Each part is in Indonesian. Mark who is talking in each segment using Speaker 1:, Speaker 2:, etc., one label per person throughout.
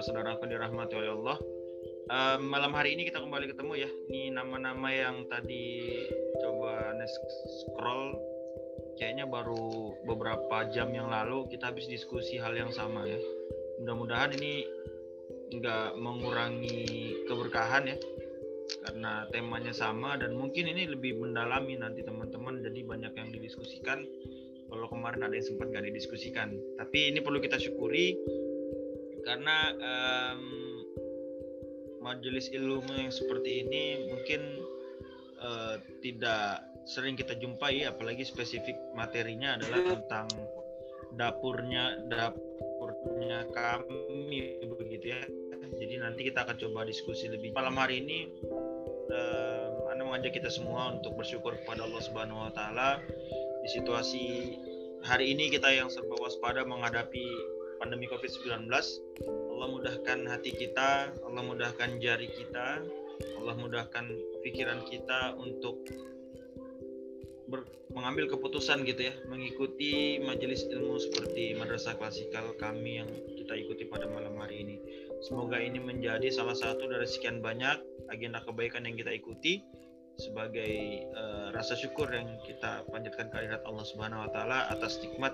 Speaker 1: saudara-saudara yang dirahmati oleh Allah. Uh, malam hari ini kita kembali ketemu ya. Ini nama-nama yang tadi coba scroll kayaknya baru beberapa jam yang lalu kita habis diskusi hal yang sama ya. Mudah-mudahan ini nggak mengurangi keberkahan ya karena temanya sama dan mungkin ini lebih mendalami nanti teman-teman jadi banyak yang didiskusikan kalau kemarin ada yang sempat nggak didiskusikan. Tapi ini perlu kita syukuri karena um, majelis ilmu yang seperti ini mungkin uh, tidak sering kita jumpai apalagi spesifik materinya adalah tentang dapurnya dapurnya kami begitu ya. Jadi nanti kita akan coba diskusi lebih malam hari ini. Uh, anda mengajak kita semua untuk bersyukur kepada Allah Subhanahu Wa Taala di situasi hari ini kita yang serba waspada menghadapi pandemi COVID-19. Allah mudahkan hati kita, Allah mudahkan jari kita, Allah mudahkan pikiran kita untuk ber, mengambil keputusan gitu ya, mengikuti majelis ilmu seperti madrasah klasikal kami yang kita ikuti pada malam hari ini. Semoga ini menjadi salah satu dari sekian banyak agenda kebaikan yang kita ikuti sebagai uh, rasa syukur yang kita panjatkan kehadirat Allah Subhanahu wa taala atas nikmat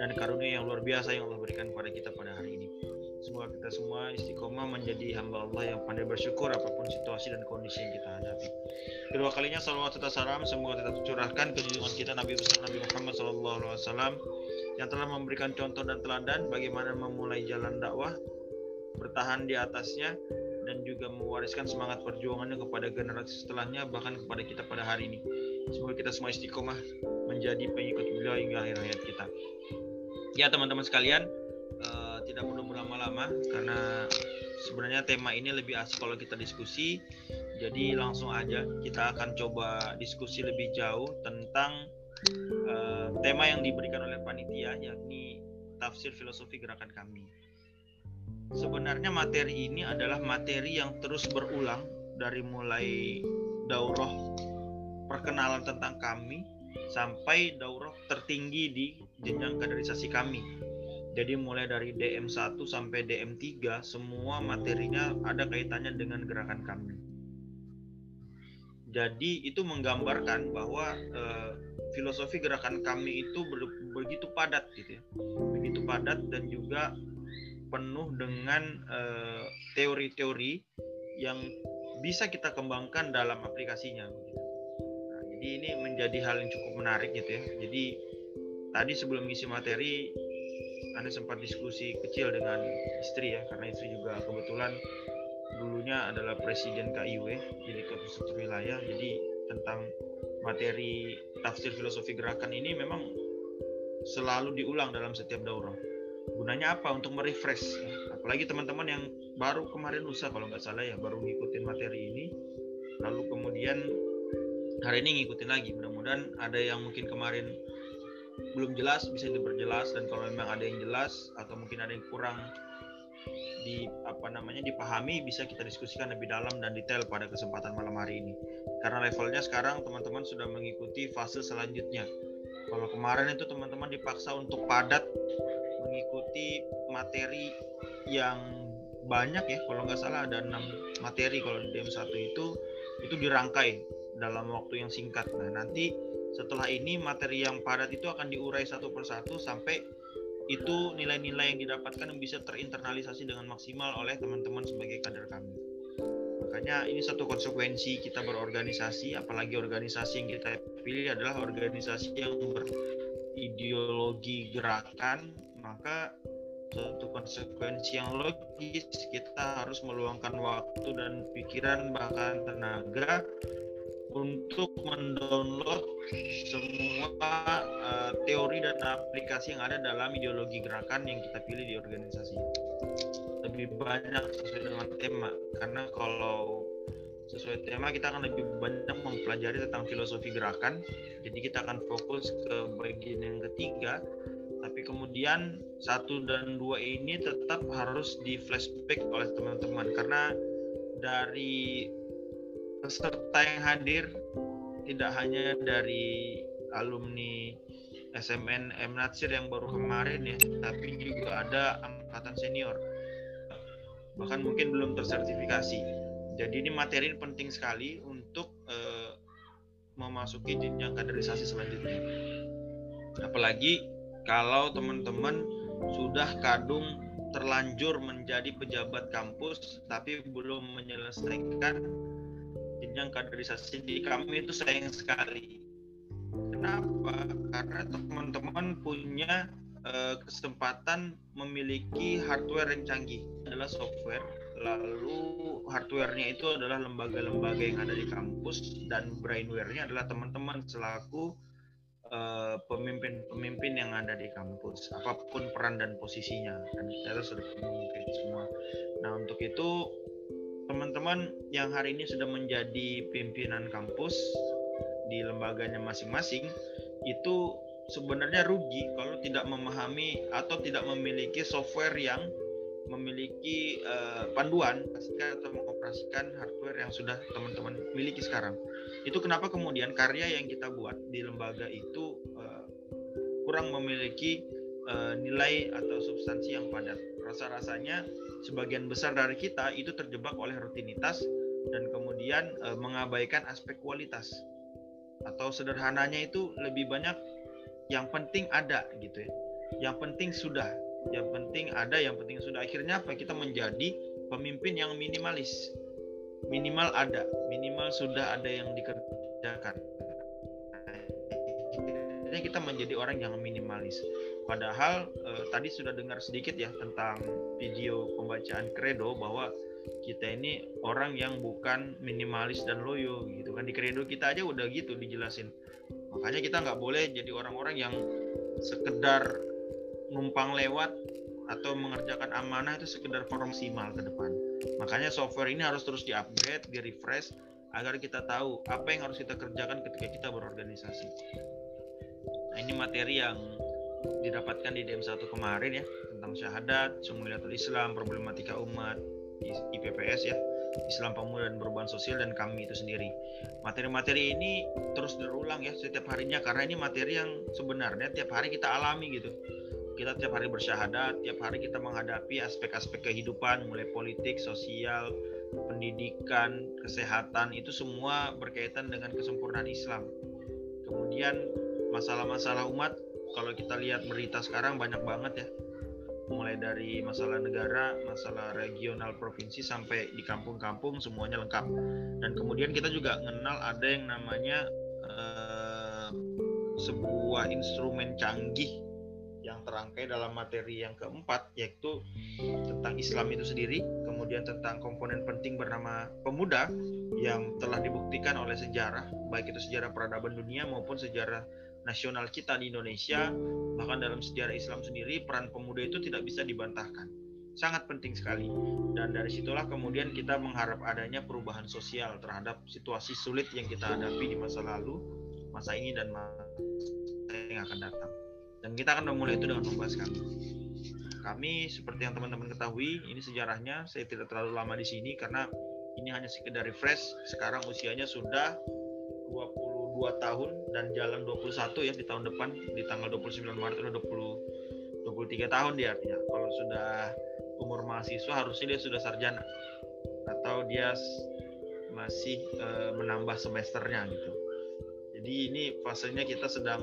Speaker 1: dan karunia yang luar biasa yang Allah berikan kepada kita pada hari ini. Semoga kita semua istiqomah menjadi hamba Allah yang pandai bersyukur apa pun situasi dan kondisi yang kita hadapi. Kedua kalinya salawat serta salam semoga tetap tercurahkan ke junjungan kita Nabi besar Nabi Muhammad SAW yang telah memberikan contoh dan teladan bagaimana memulai jalan dakwah, bertahan di atasnya dan juga mewariskan semangat perjuangannya kepada generasi setelahnya bahkan kepada kita pada hari ini. Semoga kita semua istiqomah menjadi pengikut beliau hingga akhir hayat kita. Ya teman-teman sekalian, uh, tidak perlu berlama-lama karena sebenarnya tema ini lebih asik kalau kita diskusi. Jadi langsung aja kita akan coba diskusi lebih jauh tentang uh, tema yang diberikan oleh panitia yakni tafsir filosofi gerakan kami sebenarnya materi ini adalah materi yang terus berulang dari mulai daurah perkenalan tentang kami sampai daurah tertinggi di jenjang kaderisasi kami. Jadi mulai dari DM1 sampai DM3 semua materinya ada kaitannya dengan gerakan kami. Jadi itu menggambarkan bahwa uh, filosofi gerakan kami itu begitu padat gitu ya. Begitu padat dan juga penuh dengan eh, teori-teori uh, yang bisa kita kembangkan dalam aplikasinya. Nah, jadi ini menjadi hal yang cukup menarik gitu ya. Jadi tadi sebelum ngisi materi, anda sempat diskusi kecil dengan istri ya, karena istri juga kebetulan dulunya adalah presiden KIW, jadi ketua wilayah. Jadi tentang materi tafsir filosofi gerakan ini memang selalu diulang dalam setiap daurah gunanya apa untuk merefresh? Apalagi teman-teman yang baru kemarin lusa kalau nggak salah ya baru ngikutin materi ini. Lalu kemudian hari ini ngikutin lagi. Mudah-mudahan ada yang mungkin kemarin belum jelas bisa diperjelas. Dan kalau memang ada yang jelas atau mungkin ada yang kurang di apa namanya dipahami bisa kita diskusikan lebih dalam dan detail pada kesempatan malam hari ini. Karena levelnya sekarang teman-teman sudah mengikuti fase selanjutnya. Kalau kemarin itu teman-teman dipaksa untuk padat mengikuti materi yang banyak ya kalau nggak salah ada enam materi. Kalau di DM1 itu itu dirangkai dalam waktu yang singkat. Nah nanti setelah ini materi yang padat itu akan diurai satu persatu sampai itu nilai-nilai yang didapatkan bisa terinternalisasi dengan maksimal oleh teman-teman sebagai kader kami. Makanya ini satu konsekuensi kita berorganisasi apalagi organisasi yang kita pilih adalah organisasi yang berideologi gerakan maka suatu konsekuensi yang logis kita harus meluangkan waktu dan pikiran bahkan tenaga untuk mendownload semua uh, teori dan aplikasi yang ada dalam ideologi gerakan yang kita pilih di organisasi. Lebih banyak sesuai dengan tema karena kalau sesuai tema kita akan lebih banyak mempelajari tentang filosofi gerakan. Jadi kita akan fokus ke bagian yang ketiga tapi kemudian satu dan dua ini tetap harus di flashback oleh teman-teman karena dari peserta yang hadir tidak hanya dari alumni SMN M Natsir yang baru kemarin ya, tapi juga ada angkatan senior. Bahkan mungkin belum tersertifikasi. Jadi ini materi ini penting sekali untuk uh, memasuki jenjang kaderisasi selanjutnya. Apalagi kalau teman-teman sudah kadung terlanjur menjadi pejabat kampus tapi belum menyelesaikan jenjang kaderisasi di kami itu sayang sekali Kenapa? Karena teman-teman punya uh, kesempatan memiliki hardware yang canggih adalah software lalu hardwarenya itu adalah lembaga-lembaga yang ada di kampus dan brainware-nya adalah teman-teman selaku eh, pemimpin-pemimpin uh, yang ada di kampus apa pun peran dan posisinya. Dan kita sudah memimpin semua. Nah untuk itu teman-teman yang hari ini sudah menjadi pimpinan kampus di lembaganya masing-masing itu sebenarnya rugi kalau tidak memahami atau tidak memiliki software yang memiliki uh, panduan atau mengoperasikan hardware yang sudah teman-teman miliki sekarang. Itu kenapa kemudian karya yang kita buat di lembaga itu uh, kurang memiliki uh, nilai atau substansi yang padat. Rasa-rasanya sebagian besar dari kita itu terjebak oleh rutinitas dan kemudian uh, mengabaikan aspek kualitas atau sederhananya itu lebih banyak yang penting ada gitu ya yang penting sudah yang penting ada yang penting sudah. Akhirnya apa? Kita menjadi pemimpin yang minimalis. Minimal ada. Minimal sudah ada yang dikerjakan. Akhirnya kita menjadi orang yang minimalis. Padahal eh, tadi sudah dengar sedikit ya tentang video pembacaan kredo bahwa kita ini orang yang bukan minimalis dan loyo gitu kan. Di kredo kita aja udah gitu dijelasin. Makanya kita nggak boleh jadi orang-orang yang sekedar numpang lewat atau mengerjakan amanah itu sekedar formal ke depan makanya software ini harus terus diupgrade di refresh agar kita tahu apa yang harus kita kerjakan ketika kita berorganisasi nah ini materi yang didapatkan di DM1 kemarin ya tentang syahadat, sumuliatul Islam, problematika umat, IPPS ya Islam Pemuda dan Perubahan Sosial dan kami itu sendiri. Materi-materi ini terus berulang ya setiap harinya karena ini materi yang sebenarnya tiap hari kita alami gitu. Kita tiap hari bersyahadat, tiap hari kita menghadapi aspek-aspek kehidupan mulai politik, sosial, pendidikan, kesehatan itu semua berkaitan dengan kesempurnaan Islam. Kemudian masalah-masalah umat kalau kita lihat berita sekarang banyak banget ya mulai dari masalah negara, masalah regional provinsi sampai di kampung-kampung semuanya lengkap. Dan kemudian kita juga mengenal ada yang namanya uh, sebuah instrumen canggih terangkai dalam materi yang keempat yaitu tentang Islam itu sendiri, kemudian tentang komponen penting bernama pemuda yang telah dibuktikan oleh sejarah, baik itu sejarah peradaban dunia maupun sejarah nasional kita di Indonesia, bahkan dalam sejarah Islam sendiri, peran pemuda itu tidak bisa dibantahkan. Sangat penting sekali. Dan dari situlah kemudian kita mengharap adanya perubahan sosial terhadap situasi sulit yang kita hadapi di masa lalu, masa ini dan masa yang akan datang. Dan kita akan memulai itu dengan membahas kami. Kami seperti yang teman-teman ketahui, ini sejarahnya saya tidak terlalu lama di sini karena ini hanya sekedar refresh. Sekarang usianya sudah 20 22 tahun dan jalan 21 ya di tahun depan di tanggal 29 Maret udah 20 23 tahun dia artinya. Kalau sudah umur mahasiswa harusnya dia sudah sarjana atau dia masih e, menambah semesternya gitu. Jadi ini fasenya kita sedang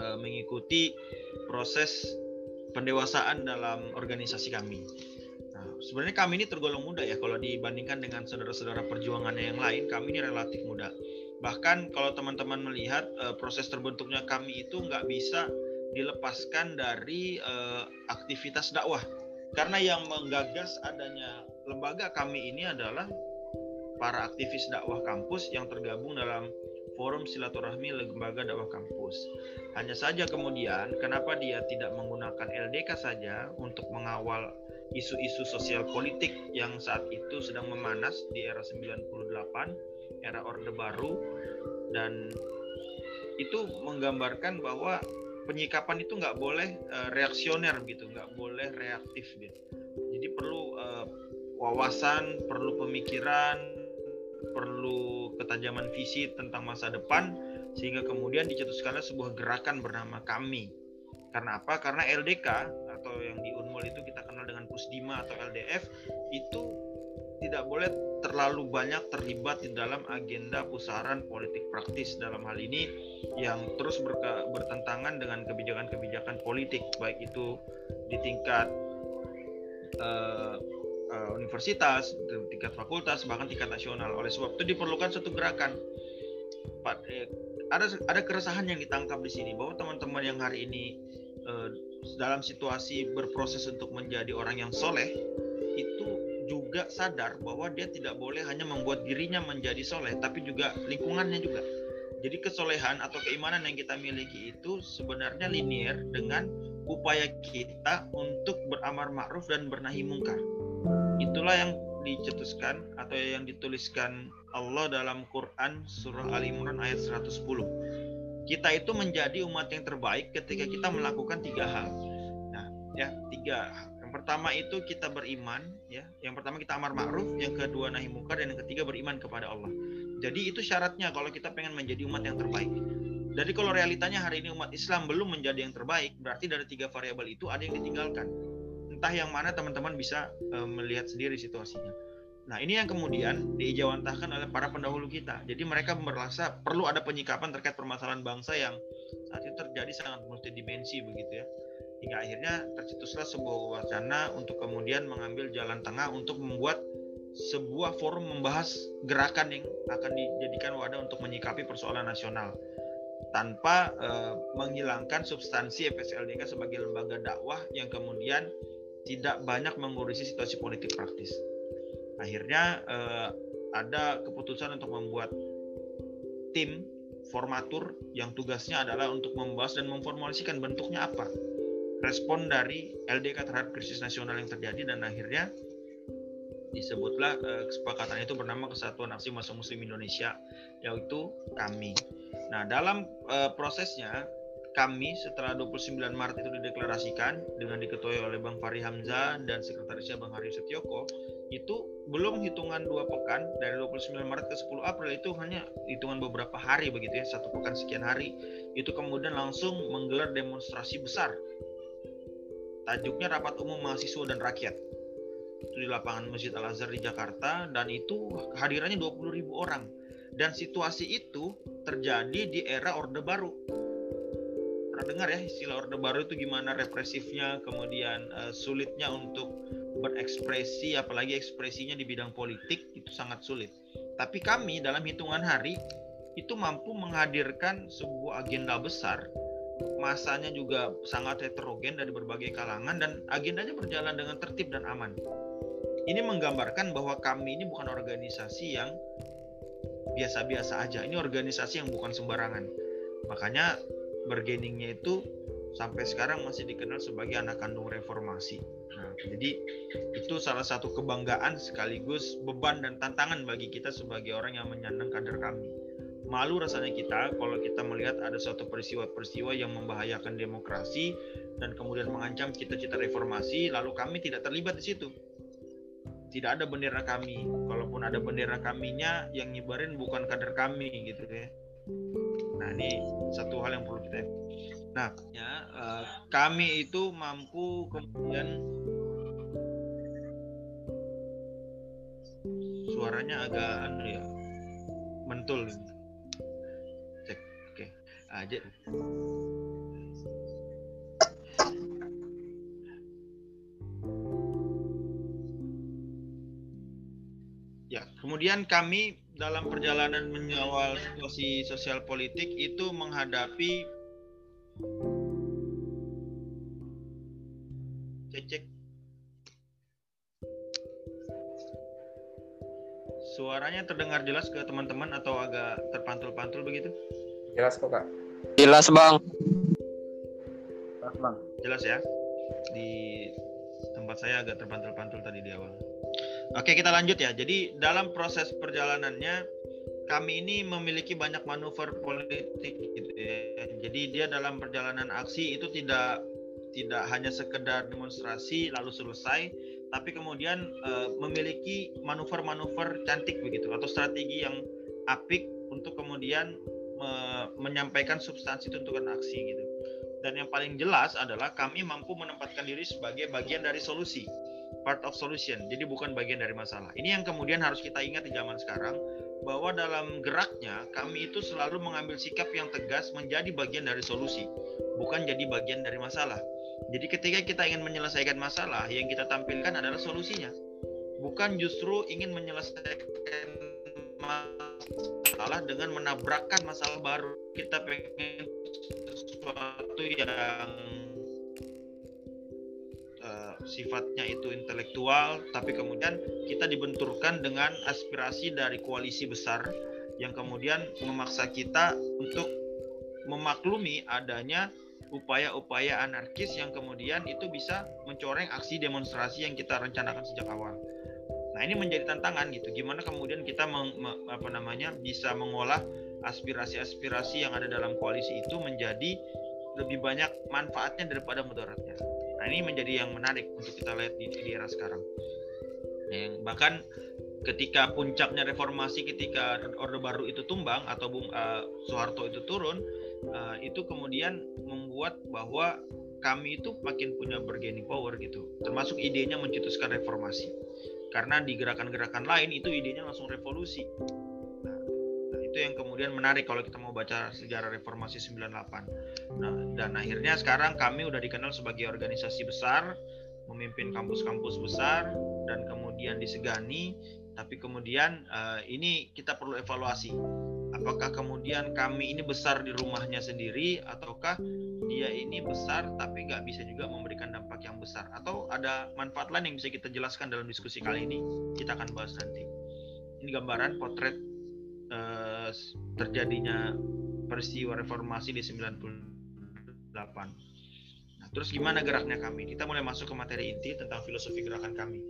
Speaker 1: e, mengikuti proses pendewasaan dalam organisasi kami. Nah, sebenarnya kami ini tergolong muda ya kalau dibandingkan dengan saudara-saudara perjuangannya yang lain, kami ini relatif muda bahkan kalau teman-teman melihat uh, proses terbentuknya kami itu nggak bisa dilepaskan dari uh, aktivitas dakwah karena yang menggagas adanya lembaga kami ini adalah para aktivis dakwah kampus yang tergabung dalam forum silaturahmi lembaga dakwah kampus. Hanya saja kemudian kenapa dia tidak menggunakan LDK saja untuk mengawal isu-isu sosial politik yang saat itu sedang memanas di era 98 era Orde Baru dan itu menggambarkan bahwa penyikapan itu nggak boleh uh, reaksioner gitu, nggak boleh reaktif gitu. Jadi perlu uh, wawasan, perlu pemikiran, perlu ketajaman visi tentang masa depan sehingga kemudian dicetuskanlah sebuah gerakan bernama kami. Karena apa? Karena LDK atau yang di Unmul itu kita kenal dengan Pusdima atau LDF itu tidak boleh terlalu banyak terlibat di dalam agenda pusaran politik praktis dalam hal ini yang terus bertentangan dengan kebijakan-kebijakan politik baik itu di tingkat uh, uh, universitas, tingkat fakultas, bahkan tingkat nasional. Oleh sebab itu diperlukan satu gerakan. Eh, ada ada keresahan yang ditangkap di sini bahwa teman-teman yang hari ini uh, dalam situasi berproses untuk menjadi orang yang soleh itu juga sadar bahwa dia tidak boleh hanya membuat dirinya menjadi soleh, tapi juga lingkungannya juga. Jadi kesolehan atau keimanan yang kita miliki itu sebenarnya linear dengan upaya kita untuk beramar ma'ruf dan bernahi mungkar. Itulah yang dicetuskan atau yang dituliskan Allah dalam Quran surah Al Imran ayat 110. Kita itu menjadi umat yang terbaik ketika kita melakukan tiga hal. Nah, ya tiga yang pertama itu kita beriman, ya. Yang pertama kita amar ma'ruf, yang kedua nahi mungkar, dan yang ketiga beriman kepada Allah. Jadi itu syaratnya kalau kita pengen menjadi umat yang terbaik. Jadi kalau realitanya hari ini umat Islam belum menjadi yang terbaik, berarti dari tiga variabel itu ada yang ditinggalkan. Entah yang mana teman-teman bisa uh, melihat sendiri situasinya. Nah ini yang kemudian diijawantahkan oleh para pendahulu kita. Jadi mereka merasa perlu ada penyikapan terkait permasalahan bangsa yang saat itu terjadi sangat multidimensi begitu ya hingga akhirnya tercetuslah sebuah wacana untuk kemudian mengambil jalan tengah untuk membuat sebuah forum membahas gerakan yang akan dijadikan wadah untuk menyikapi persoalan nasional tanpa eh, menghilangkan substansi FSLDK sebagai lembaga dakwah yang kemudian tidak banyak mengurusi situasi politik praktis. Akhirnya eh, ada keputusan untuk membuat tim formatur yang tugasnya adalah untuk membahas dan memformulasikan bentuknya apa respon dari LDK terhadap krisis nasional yang terjadi dan akhirnya disebutlah uh, kesepakatan itu bernama Kesatuan Aksi Masa Muslim Indonesia yaitu kami. Nah, dalam uh, prosesnya kami setelah 29 Maret itu dideklarasikan dengan diketuai oleh Bang Fahri Hamzah dan sekretarisnya Bang Hari Setioko itu belum hitungan dua pekan dari 29 Maret ke 10 April itu hanya hitungan beberapa hari begitu ya satu pekan sekian hari itu kemudian langsung menggelar demonstrasi besar Tajuknya Rapat Umum Mahasiswa dan Rakyat. Itu di lapangan Masjid Al Azhar di Jakarta dan itu hadirannya 20 ribu orang. Dan situasi itu terjadi di era Orde Baru. Pernah dengar ya istilah Orde Baru itu gimana represifnya, kemudian uh, sulitnya untuk berekspresi, apalagi ekspresinya di bidang politik itu sangat sulit. Tapi kami dalam hitungan hari itu mampu menghadirkan sebuah agenda besar masanya juga sangat heterogen dari berbagai kalangan dan agendanya berjalan dengan tertib dan aman. Ini menggambarkan bahwa kami ini bukan organisasi yang biasa-biasa aja. Ini organisasi yang bukan sembarangan. Makanya bergeningnya itu sampai sekarang masih dikenal sebagai anak kandung reformasi. Nah, jadi itu salah satu kebanggaan sekaligus beban dan tantangan bagi kita sebagai orang yang menyandang kader kami. Malu rasanya kita kalau kita melihat ada suatu peristiwa-peristiwa yang membahayakan demokrasi dan kemudian mengancam cita-cita reformasi lalu kami tidak terlibat di situ. Tidak ada bendera kami. Kalaupun ada bendera kaminya yang nyebarin bukan kader kami gitu ya nah ini satu hal yang perlu kita nah ya uh, kami itu mampu kemudian suaranya agak anu ya mentul aja Ya, kemudian kami dalam perjalanan menyawal situasi sosial politik itu menghadapi cek Suaranya terdengar jelas ke teman-teman atau agak terpantul-pantul begitu?
Speaker 2: Jelas kok, Kak.
Speaker 3: Jelas bang.
Speaker 1: Jelas bang. Jelas ya. Di tempat saya agak terpantul-pantul tadi di awal. Oke kita lanjut ya. Jadi dalam proses perjalanannya kami ini memiliki banyak manuver politik gitu ya. Jadi dia dalam perjalanan aksi itu tidak tidak hanya sekedar demonstrasi lalu selesai, tapi kemudian e, memiliki manuver-manuver cantik begitu atau strategi yang apik untuk kemudian me menyampaikan substansi tuntutan aksi gitu. Dan yang paling jelas adalah kami mampu menempatkan diri sebagai bagian dari solusi, part of solution. Jadi bukan bagian dari masalah. Ini yang kemudian harus kita ingat di zaman sekarang bahwa dalam geraknya kami itu selalu mengambil sikap yang tegas menjadi bagian dari solusi, bukan jadi bagian dari masalah. Jadi ketika kita ingin menyelesaikan masalah, yang kita tampilkan adalah solusinya. Bukan justru ingin menyelesaikan masalah dengan menabrakkan masalah baru. Kita pengen sesuatu yang sifatnya itu intelektual, tapi kemudian kita dibenturkan dengan aspirasi dari koalisi besar yang kemudian memaksa kita untuk memaklumi adanya upaya-upaya anarkis yang kemudian itu bisa mencoreng aksi demonstrasi yang kita rencanakan sejak awal. Nah ini menjadi tantangan gitu. Gimana kemudian kita meng, me, apa namanya bisa mengolah aspirasi-aspirasi yang ada dalam koalisi itu menjadi lebih banyak manfaatnya daripada mudaratnya. Nah ini menjadi yang menarik untuk kita lihat di, di era sekarang. Yang bahkan ketika puncaknya reformasi ketika Orde Baru itu tumbang atau Bung uh, Soeharto itu turun, uh, itu kemudian membuat bahwa kami itu makin punya bargaining power gitu. Termasuk idenya mencetuskan reformasi karena di gerakan-gerakan lain itu idenya langsung revolusi. Itu yang kemudian menarik kalau kita mau baca sejarah reformasi 98. Nah, dan akhirnya sekarang kami udah dikenal sebagai organisasi besar, memimpin kampus-kampus besar dan kemudian disegani, tapi kemudian uh, ini kita perlu evaluasi. Apakah kemudian kami ini besar di rumahnya sendiri ataukah dia ini besar tapi nggak bisa juga memberikan dampak yang besar? Atau ada manfaat lain yang bisa kita jelaskan dalam diskusi kali ini? Kita akan bahas nanti. Ini gambaran potret uh, terjadinya peristiwa reformasi di 98 nah terus gimana geraknya kami kita mulai masuk ke materi inti tentang filosofi gerakan kami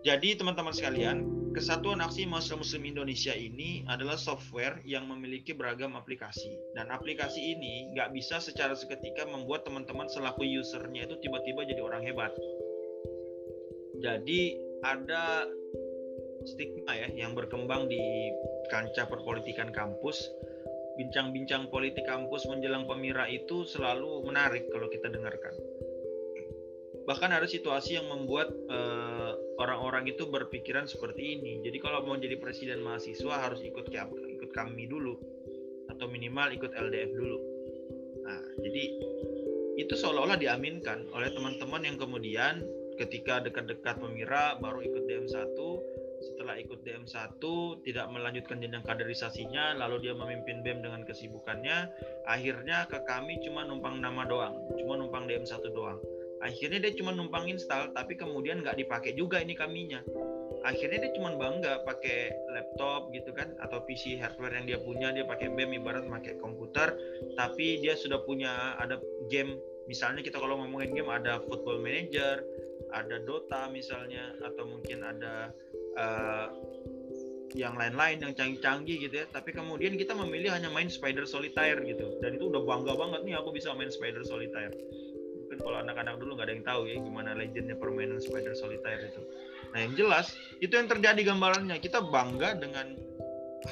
Speaker 1: jadi teman-teman sekalian, Kesatuan Aksi Mahasiswa Muslim Indonesia ini adalah software yang memiliki beragam aplikasi. Dan aplikasi ini nggak bisa secara seketika membuat teman-teman selaku usernya itu tiba-tiba jadi orang hebat. Jadi ada stigma ya yang berkembang di kancah perpolitikan kampus. Bincang-bincang politik kampus menjelang pemira itu selalu menarik kalau kita dengarkan bahkan ada situasi yang membuat eh, orang-orang itu berpikiran seperti ini. Jadi kalau mau jadi presiden mahasiswa harus ikut ikut kami dulu atau minimal ikut LDF dulu. Nah, jadi itu seolah-olah diaminkan oleh teman-teman yang kemudian ketika dekat-dekat pemira baru ikut DM1 setelah ikut DM1 tidak melanjutkan jenjang kaderisasinya lalu dia memimpin BEM dengan kesibukannya akhirnya ke kami cuma numpang nama doang cuma numpang DM1 doang. Akhirnya dia cuma numpang install tapi kemudian nggak dipakai juga ini kaminya. Akhirnya dia cuma bangga pakai laptop gitu kan atau PC hardware yang dia punya dia pakai BEM ibarat pakai komputer tapi dia sudah punya ada game. Misalnya kita kalau ngomongin game ada Football Manager ada Dota misalnya atau mungkin ada uh, yang lain-lain yang canggih-canggih gitu ya tapi kemudian kita memilih hanya main Spider Solitaire gitu dan itu udah bangga banget nih aku bisa main Spider Solitaire kalau anak-anak dulu nggak ada yang tahu ya gimana legendnya permainan Spider Solitaire itu. Nah yang jelas itu yang terjadi gambarannya kita bangga dengan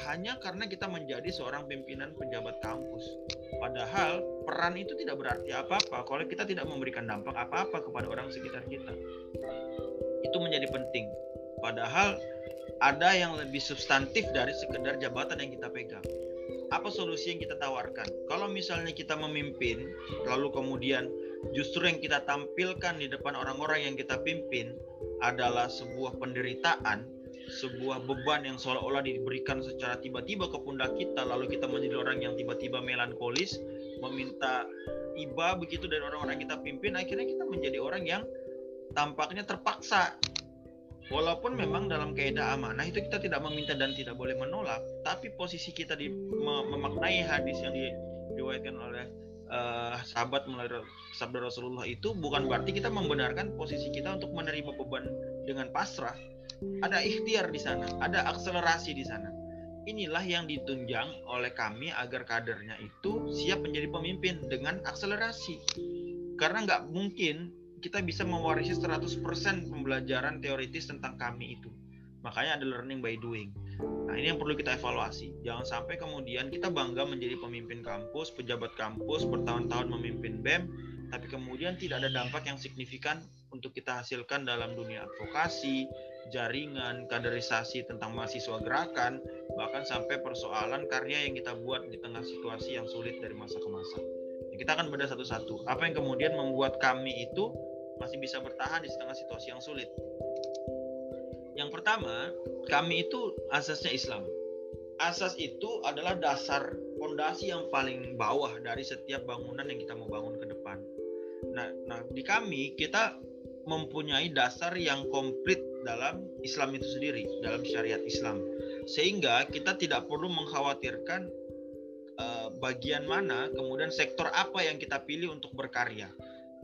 Speaker 1: hanya karena kita menjadi seorang pimpinan pejabat kampus. Padahal peran itu tidak berarti apa-apa kalau kita tidak memberikan dampak apa-apa kepada orang sekitar kita. Itu menjadi penting. Padahal ada yang lebih substantif dari sekedar jabatan yang kita pegang. Apa solusi yang kita tawarkan? Kalau misalnya kita memimpin, lalu kemudian justru yang kita tampilkan di depan orang-orang yang kita pimpin adalah sebuah penderitaan, sebuah beban yang seolah-olah diberikan secara tiba-tiba ke pundak kita, lalu kita menjadi orang yang tiba-tiba melankolis, meminta iba begitu dari orang-orang kita pimpin, akhirnya kita menjadi orang yang tampaknya terpaksa. Walaupun memang dalam kaidah amanah itu kita tidak meminta dan tidak boleh menolak, tapi posisi kita di memaknai hadis yang diriwayatkan oleh uh, sahabat melalui sabda Rasulullah itu bukan berarti kita membenarkan posisi kita untuk menerima beban dengan pasrah. Ada ikhtiar di sana, ada akselerasi di sana. Inilah yang ditunjang oleh kami agar kadernya itu siap menjadi pemimpin dengan akselerasi. Karena nggak mungkin kita bisa mewarisi 100% pembelajaran teoritis tentang kami itu. Makanya ada learning by doing. Nah, ini yang perlu kita evaluasi. Jangan sampai kemudian kita bangga menjadi pemimpin kampus, pejabat kampus, bertahun-tahun memimpin BEM, tapi kemudian tidak ada dampak yang signifikan untuk kita hasilkan dalam dunia advokasi, jaringan, kaderisasi tentang mahasiswa gerakan, bahkan sampai persoalan karya yang kita buat di tengah situasi yang sulit dari masa ke masa. Kita akan beda satu-satu. Apa yang kemudian membuat kami itu masih bisa bertahan di tengah situasi yang sulit? Yang pertama, kami itu asasnya Islam. Asas itu adalah dasar fondasi yang paling bawah dari setiap bangunan yang kita mau bangun ke depan. Nah, nah di kami kita mempunyai dasar yang komplit dalam Islam itu sendiri, dalam syariat Islam. Sehingga kita tidak perlu mengkhawatirkan uh, bagian mana, kemudian sektor apa yang kita pilih untuk berkarya.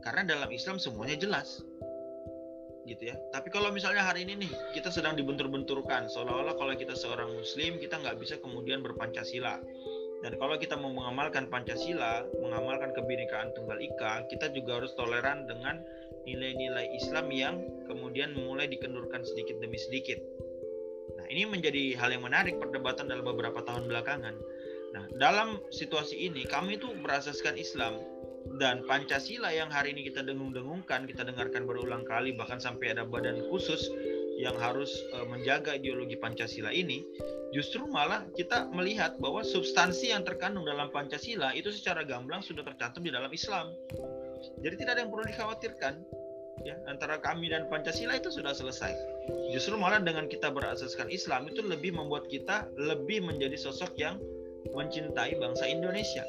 Speaker 1: Karena dalam Islam semuanya jelas gitu ya. Tapi kalau misalnya hari ini nih kita sedang dibentur-benturkan, seolah-olah kalau kita seorang Muslim kita nggak bisa kemudian berpancasila. Dan kalau kita mau mengamalkan Pancasila, mengamalkan kebinekaan tunggal ika, kita juga harus toleran dengan nilai-nilai Islam yang kemudian mulai dikendurkan sedikit demi sedikit. Nah, ini menjadi hal yang menarik perdebatan dalam beberapa tahun belakangan. Nah, dalam situasi ini kami itu berasaskan Islam dan Pancasila yang hari ini kita dengung-dengungkan, kita dengarkan berulang kali bahkan sampai ada badan khusus yang harus uh, menjaga ideologi Pancasila ini, justru malah kita melihat bahwa substansi yang terkandung dalam Pancasila itu secara gamblang sudah tercantum di dalam Islam. Jadi tidak ada yang perlu dikhawatirkan ya antara kami dan Pancasila itu sudah selesai. Justru malah dengan kita berasaskan Islam itu lebih membuat kita lebih menjadi sosok yang mencintai bangsa Indonesia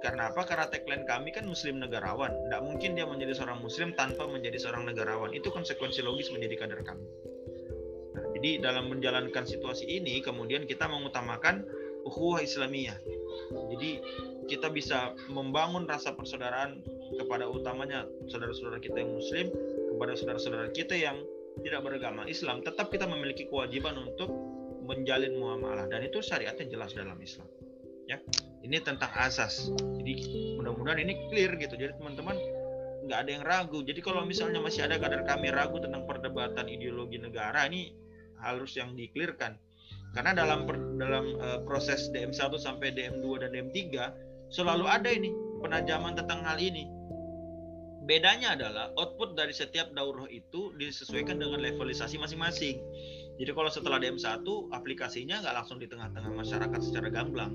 Speaker 1: karena apa? Karena tagline kami kan Muslim negarawan. Tidak mungkin dia menjadi seorang Muslim tanpa menjadi seorang negarawan. Itu konsekuensi logis menjadi kader kami. Nah, jadi dalam menjalankan situasi ini, kemudian kita mengutamakan ukhuwah Islamiyah. Jadi kita bisa membangun rasa persaudaraan kepada utamanya saudara-saudara kita yang Muslim, kepada saudara-saudara kita yang tidak beragama Islam. Tetap kita memiliki kewajiban untuk menjalin muamalah dan itu syariatnya jelas dalam Islam. Ya ini tentang asas. Jadi mudah-mudahan ini clear gitu. Jadi teman-teman nggak ada yang ragu. Jadi kalau misalnya masih ada kader kami ragu tentang perdebatan ideologi negara ini harus yang diklirkan karena dalam per, dalam uh, proses DM1 sampai DM2 dan DM3 selalu ada ini penajaman tentang hal ini. Bedanya adalah output dari setiap daurah itu disesuaikan dengan levelisasi masing-masing. Jadi kalau setelah DM1 aplikasinya nggak langsung di tengah-tengah masyarakat secara gamblang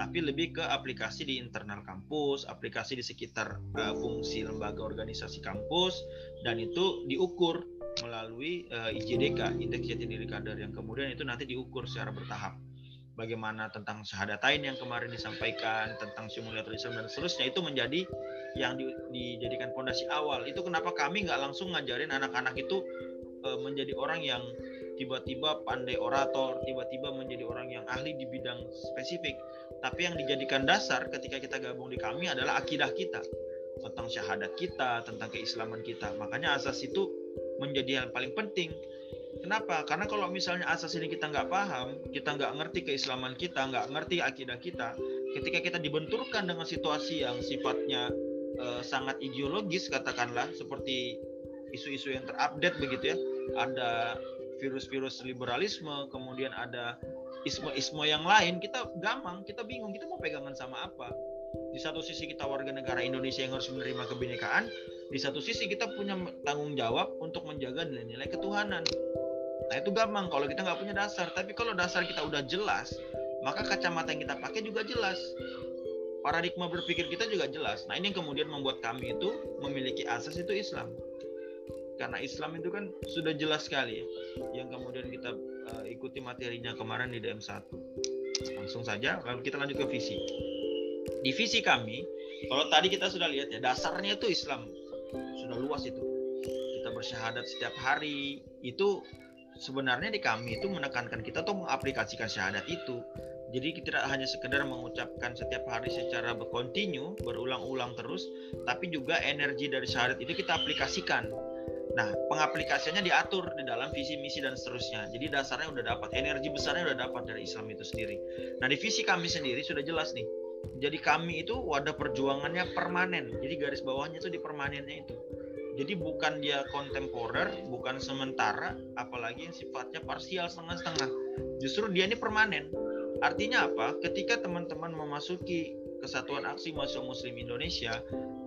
Speaker 1: tapi lebih ke aplikasi di internal kampus, aplikasi di sekitar uh, fungsi lembaga organisasi kampus, dan itu diukur melalui uh, eh, IJDK, Indeks Jati Diri Kader, yang kemudian itu nanti diukur secara bertahap. Bagaimana tentang syahadatain yang kemarin disampaikan, tentang simulator Islam dan seterusnya, itu menjadi yang di, dijadikan fondasi awal. Itu kenapa kami nggak langsung ngajarin anak-anak itu uh, menjadi orang yang tiba-tiba pandai orator, tiba-tiba menjadi orang yang ahli di bidang spesifik tapi yang dijadikan dasar ketika kita gabung di kami adalah akidah kita tentang syahadat kita, tentang keislaman kita. Makanya asas itu menjadi yang paling penting. Kenapa? Karena kalau misalnya asas ini kita nggak paham, kita nggak ngerti keislaman kita, nggak ngerti akidah kita, ketika kita dibenturkan dengan situasi yang sifatnya uh, sangat ideologis, katakanlah seperti isu-isu yang terupdate begitu ya, ada virus-virus liberalisme, kemudian ada isme-isme yang lain kita gampang kita bingung kita mau pegangan sama apa? Di satu sisi kita warga negara Indonesia yang harus menerima kebinekaan di satu sisi kita punya tanggung jawab untuk menjaga nilai-nilai ketuhanan. Nah itu gampang kalau kita nggak punya dasar tapi kalau dasar kita udah jelas maka kacamata yang kita pakai juga jelas. Paradigma berpikir kita juga jelas. Nah ini yang kemudian membuat kami itu memiliki asas itu Islam karena Islam itu kan sudah jelas sekali ya. Yang kemudian kita uh, ikuti materinya kemarin di DM1 langsung saja lalu kita lanjut ke visi. Di visi kami kalau tadi kita sudah lihat ya dasarnya itu Islam. Sudah luas itu. Kita bersyahadat setiap hari. Itu sebenarnya di kami itu menekankan kita tuh mengaplikasikan syahadat itu. Jadi kita tidak hanya sekedar mengucapkan setiap hari secara berkontinu, berulang-ulang terus, tapi juga energi dari syahadat itu kita aplikasikan Nah, pengaplikasiannya diatur di dalam visi misi dan seterusnya. Jadi dasarnya udah dapat, energi besarnya udah dapat dari Islam itu sendiri. Nah, di visi kami sendiri sudah jelas nih. Jadi kami itu wadah perjuangannya permanen. Jadi garis bawahnya itu di permanennya itu. Jadi bukan dia kontemporer, bukan sementara, apalagi yang sifatnya parsial setengah-setengah. justru dia ini permanen. Artinya apa? Ketika teman-teman memasuki Kesatuan Aksi Mahasiswa Muslim Indonesia,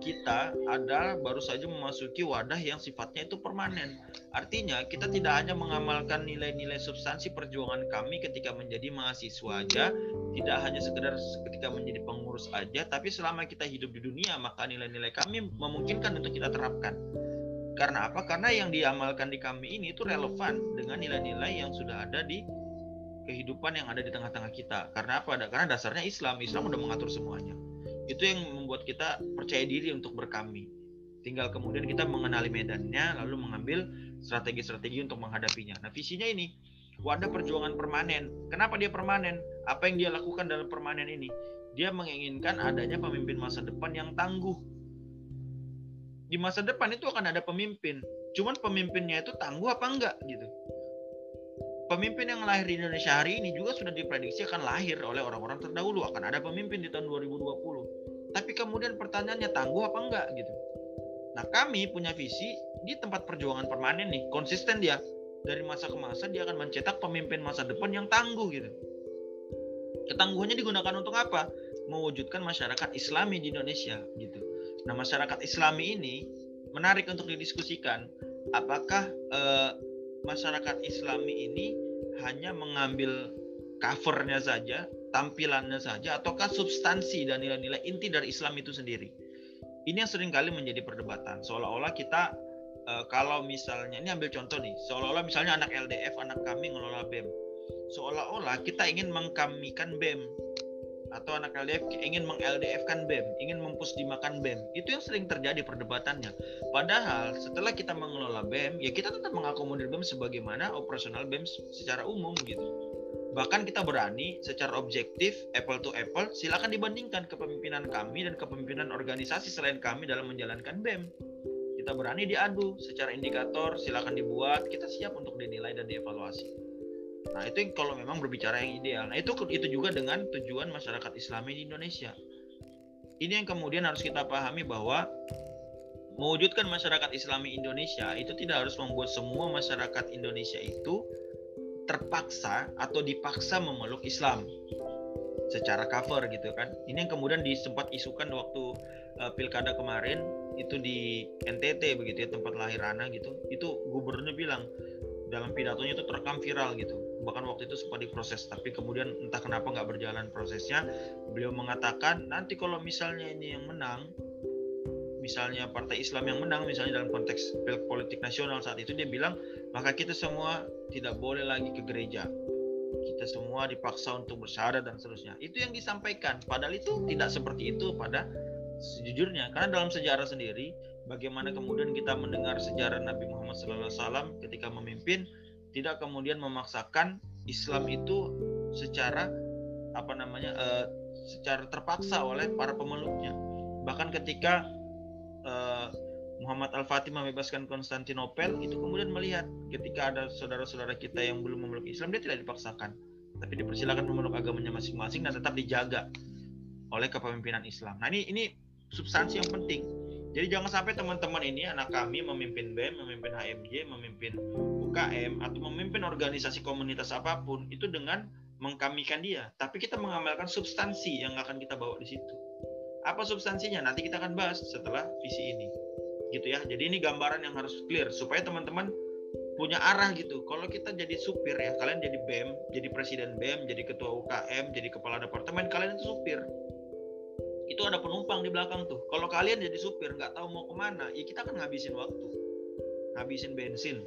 Speaker 1: kita ada baru saja memasuki wadah yang sifatnya itu permanen. Artinya kita tidak hanya mengamalkan nilai-nilai substansi perjuangan kami ketika menjadi mahasiswa aja, tidak hanya sekedar ketika menjadi pengurus aja, tapi selama kita hidup di dunia maka nilai-nilai kami memungkinkan untuk kita terapkan. Karena apa? Karena yang diamalkan di kami ini itu relevan dengan nilai-nilai yang sudah ada di kehidupan yang ada di tengah-tengah kita. Karena apa? Karena dasarnya Islam. Islam udah mengatur semuanya. Itu yang membuat kita percaya diri untuk berkami. Tinggal kemudian kita mengenali medannya, lalu mengambil strategi-strategi untuk menghadapinya. Nah, visinya ini wadah perjuangan permanen. Kenapa dia permanen? Apa yang dia lakukan dalam permanen ini? Dia menginginkan adanya pemimpin masa depan yang tangguh. Di masa depan itu akan ada pemimpin. Cuman pemimpinnya itu tangguh apa enggak gitu pemimpin yang lahir di Indonesia hari ini juga sudah diprediksi akan lahir oleh orang-orang terdahulu. Akan ada pemimpin di tahun 2020 tapi kemudian pertanyaannya tangguh apa enggak gitu. Nah kami punya visi di tempat perjuangan permanen nih konsisten dia. Dari masa ke masa dia akan mencetak pemimpin masa depan yang tangguh gitu. Ketangguhannya digunakan untuk apa? Mewujudkan masyarakat islami di Indonesia gitu. Nah masyarakat islami ini menarik untuk didiskusikan. Apakah eh, masyarakat Islami ini hanya mengambil covernya saja, tampilannya saja, ataukah substansi dan nilai-nilai inti dari Islam itu sendiri? Ini yang sering kali menjadi perdebatan. Seolah-olah kita uh, kalau misalnya ini ambil contoh nih, seolah-olah misalnya anak LDF, anak kami ngelola BEM, seolah-olah kita ingin mengkamikan BEM atau anak LDF ingin meng-LDF kan BEM, ingin mempusdimakan BEM. Itu yang sering terjadi perdebatannya. Padahal setelah kita mengelola BEM, ya kita tetap mengakomodir BEM sebagaimana operasional BEM secara umum gitu. Bahkan kita berani secara objektif, apple to apple, silakan dibandingkan kepemimpinan kami dan kepemimpinan organisasi selain kami dalam menjalankan BEM. Kita berani diadu secara indikator, silakan dibuat, kita siap untuk dinilai dan dievaluasi. Nah, itu kalau memang berbicara yang ideal. Nah, itu itu juga dengan tujuan masyarakat Islami di Indonesia. Ini yang kemudian harus kita pahami bahwa mewujudkan masyarakat Islami Indonesia itu tidak harus membuat semua masyarakat Indonesia itu terpaksa atau dipaksa memeluk Islam secara cover gitu kan. Ini yang kemudian disempat isukan waktu uh, pilkada kemarin itu di NTT begitu ya tempat lahir Ana gitu. Itu gubernurnya bilang dalam pidatonya itu terekam viral gitu bahkan waktu itu sempat diproses tapi kemudian entah kenapa nggak berjalan prosesnya beliau mengatakan nanti kalau misalnya ini yang menang misalnya partai Islam yang menang misalnya dalam konteks politik nasional saat itu dia bilang maka kita semua tidak boleh lagi ke gereja. Kita semua dipaksa untuk bersyahadat dan seterusnya itu yang disampaikan. Padahal itu tidak seperti itu pada sejujurnya. Karena dalam sejarah sendiri bagaimana kemudian kita mendengar sejarah Nabi Muhammad SAW ketika memimpin tidak kemudian memaksakan Islam itu secara apa namanya uh, secara terpaksa oleh para pemeluknya. Bahkan ketika uh, Muhammad Al-Fatih membebaskan Konstantinopel itu kemudian melihat ketika ada saudara-saudara kita yang belum memeluk Islam dia tidak dipaksakan. Tapi dipersilakan memeluk agamanya masing-masing dan tetap dijaga oleh kepemimpinan Islam. Nah ini ini substansi yang penting. Jadi jangan sampai teman-teman ini anak kami memimpin BEM, memimpin HMJ, memimpin UKM atau memimpin organisasi komunitas apa pun itu dengan mengkamikan dia, tapi kita mengamalkan substansi yang akan kita bawa di situ. Apa substansinya? Nanti kita akan bahas setelah visi ini. Gitu ya. Jadi ini gambaran yang harus clear supaya teman-teman punya arah gitu. Kalau kita jadi supir ya, kalian jadi BEM, jadi presiden BEM, jadi ketua UKM, jadi kepala departemen, kalian itu supir itu ada penumpang di belakang tuh. Kalau kalian jadi supir nggak tahu mau ke mana, ya kita akan ngabisin waktu, ngabisin bensin,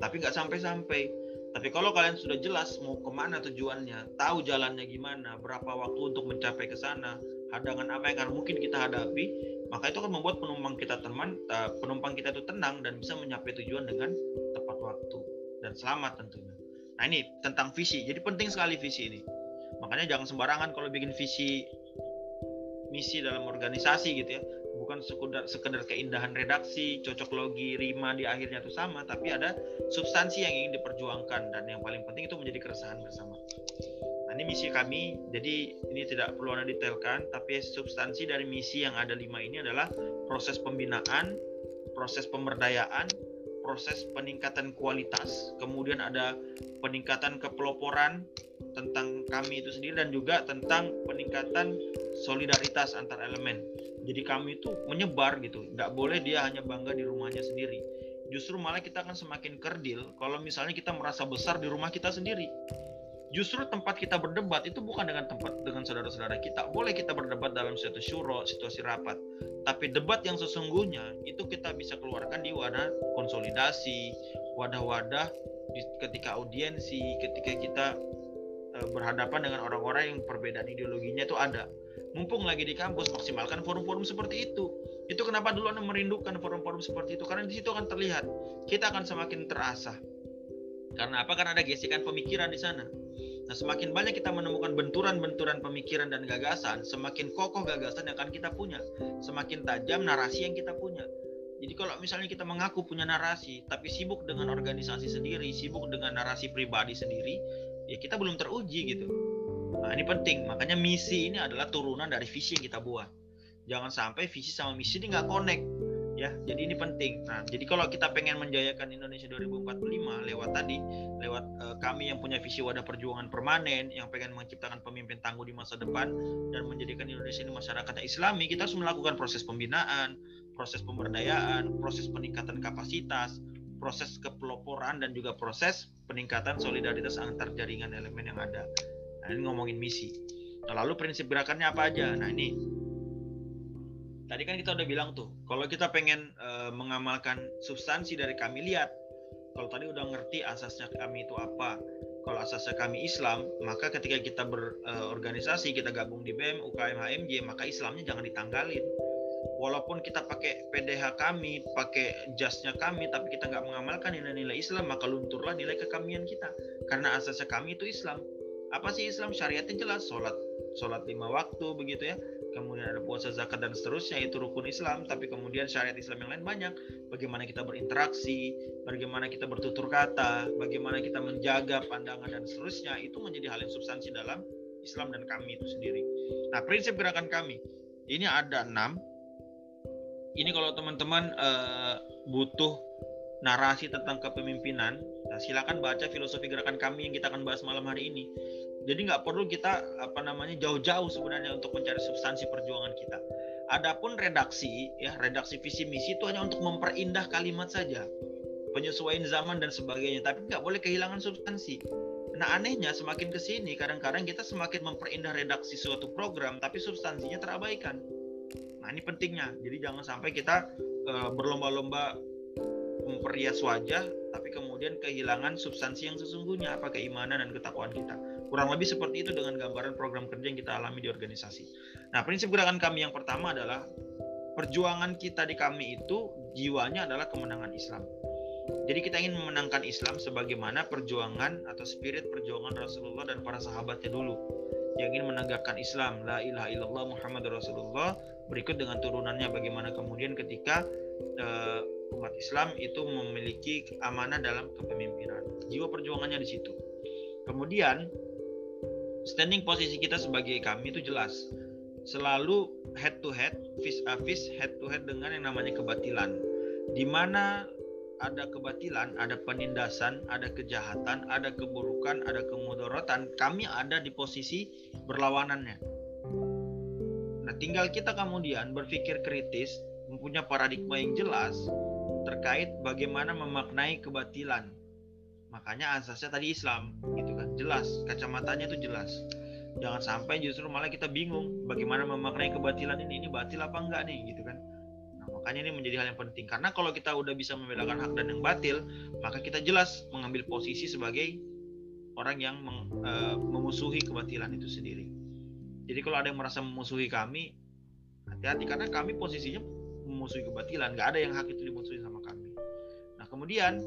Speaker 1: tapi nggak sampai-sampai. Tapi kalau kalian sudah jelas mau ke mana tujuannya, tahu jalannya gimana, berapa waktu untuk mencapai ke sana, hadangan apa yang akan mungkin kita hadapi, maka itu akan membuat penumpang kita teman, eh, penumpang kita itu tenang dan bisa mencapai tujuan dengan tepat waktu dan selamat tentunya. Nah ini tentang visi, jadi penting sekali visi ini. Makanya jangan sembarangan kalau bikin visi misi dalam organisasi gitu ya bukan sekedar sekedar keindahan redaksi cocok logi rima di akhirnya itu sama tapi ada substansi yang ingin diperjuangkan dan yang paling penting itu menjadi keresahan bersama. Nah ini misi kami. Jadi ini tidak perlu anda detailkan tapi substansi dari misi yang ada lima ini adalah proses pembinaan proses pemberdayaan proses peningkatan kualitas, kemudian ada peningkatan kepeloporan tentang kami itu sendiri dan juga tentang peningkatan solidaritas antar elemen. Jadi kami itu menyebar gitu, nggak boleh dia hanya bangga di rumahnya sendiri. Justru malah kita akan semakin kerdil kalau misalnya kita merasa besar di rumah kita sendiri justru tempat kita berdebat itu bukan dengan tempat dengan saudara-saudara kita. Boleh kita berdebat dalam suatu syuro, situasi rapat. Tapi debat yang sesungguhnya itu kita bisa keluarkan di wadah konsolidasi, wadah-wadah ketika audiensi, ketika kita berhadapan dengan orang-orang yang perbedaan ideologinya itu ada. Mumpung lagi di kampus, maksimalkan forum-forum seperti itu. Itu kenapa dulu Anda merindukan forum-forum seperti itu karena di situ akan terlihat kita akan semakin terasa. Karena apa? Karena ada gesekan pemikiran di sana Nah, semakin banyak kita menemukan benturan-benturan pemikiran dan gagasan, semakin kokoh gagasan yang akan kita punya, semakin tajam narasi yang kita punya. Jadi kalau misalnya kita mengaku punya narasi, tapi sibuk dengan organisasi sendiri, sibuk dengan narasi pribadi sendiri, ya kita belum teruji gitu. Nah ini penting, makanya misi ini adalah turunan dari visi yang kita buat. Jangan sampai visi sama misi ini nggak connect ya jadi ini penting nah jadi kalau kita pengen menjayakan Indonesia 2045 lewat tadi lewat uh, kami yang punya visi wadah perjuangan permanen yang pengen menciptakan pemimpin tangguh di masa depan dan menjadikan Indonesia ini masyarakat Islami kita harus melakukan proses pembinaan proses pemberdayaan proses peningkatan kapasitas proses kepeloporan dan juga proses peningkatan solidaritas antar jaringan elemen yang ada. Nah ini ngomongin misi. Nah, lalu prinsip gerakannya apa aja? Nah ini. Tadi kan kita udah bilang tuh, kalau kita pengen uh, mengamalkan substansi dari kami lihat, kalau tadi udah ngerti asasnya kami itu apa, kalau asasnya kami Islam, maka ketika kita berorganisasi, uh, kita gabung di BEM, UKM, HMJ, maka Islamnya jangan ditanggalin. Walaupun kita pakai PDH kami, pakai jasnya kami, tapi kita nggak mengamalkan nilai-nilai Islam, maka lunturlah nilai kekamian kita. Karena asasnya kami itu Islam. Apa sih Islam? Syariatnya jelas, sholat, sholat lima waktu begitu ya kemudian ada puasa zakat dan seterusnya itu rukun Islam tapi kemudian syariat Islam yang lain banyak bagaimana kita berinteraksi bagaimana kita bertutur kata bagaimana kita menjaga pandangan dan seterusnya itu menjadi hal yang substansi dalam Islam dan kami itu sendiri nah prinsip gerakan kami ini ada enam ini kalau teman-teman uh, butuh narasi tentang kepemimpinan, nah silakan baca filosofi gerakan kami yang kita akan bahas malam hari ini jadi nggak perlu kita apa namanya jauh-jauh sebenarnya untuk mencari substansi perjuangan kita. Adapun redaksi ya redaksi visi misi itu hanya untuk memperindah kalimat saja, penyesuaian zaman dan sebagainya. Tapi nggak boleh kehilangan substansi. Nah anehnya semakin ke sini kadang-kadang kita semakin memperindah redaksi suatu program tapi substansinya terabaikan. Nah ini pentingnya. Jadi jangan sampai kita uh, berlomba-lomba memperias wajah tapi kemudian kehilangan substansi yang sesungguhnya apa keimanan dan ketakwaan kita. Kurang lebih seperti itu dengan gambaran program kerja yang kita alami di organisasi. Nah, prinsip gerakan kami yang pertama adalah perjuangan kita di kami itu jiwanya adalah kemenangan Islam. Jadi kita ingin memenangkan Islam sebagaimana perjuangan atau spirit perjuangan Rasulullah dan para sahabatnya dulu yang ingin menegakkan Islam. La ilaha illallah Muhammad Rasulullah. Berikut dengan turunannya bagaimana kemudian ketika uh, umat Islam itu memiliki amanah dalam kepemimpinan. Jiwa perjuangannya di situ. Kemudian standing posisi kita sebagai kami itu jelas. Selalu head to head face a face head to head dengan yang namanya kebatilan. Di mana ada kebatilan, ada penindasan, ada kejahatan, ada keburukan, ada kemudorotan, kami ada di posisi berlawanannya. Nah, tinggal kita kemudian berpikir kritis, mempunyai paradigma yang jelas terkait bagaimana memaknai kebatilan. Makanya asasnya tadi Islam gitu kan? Jelas kacamatanya itu jelas. Jangan sampai justru malah kita bingung bagaimana memaknai kebatilan ini ini batil apa enggak nih gitu kan makanya ini menjadi hal yang penting. Karena kalau kita udah bisa membedakan hak dan yang batil maka kita jelas mengambil posisi sebagai orang yang meng, uh, memusuhi kebatilan itu sendiri. Jadi kalau ada yang merasa memusuhi kami hati-hati. Karena kami posisinya memusuhi kebatilan. Nggak ada yang hak itu dimusuhi sama kami. Kemudian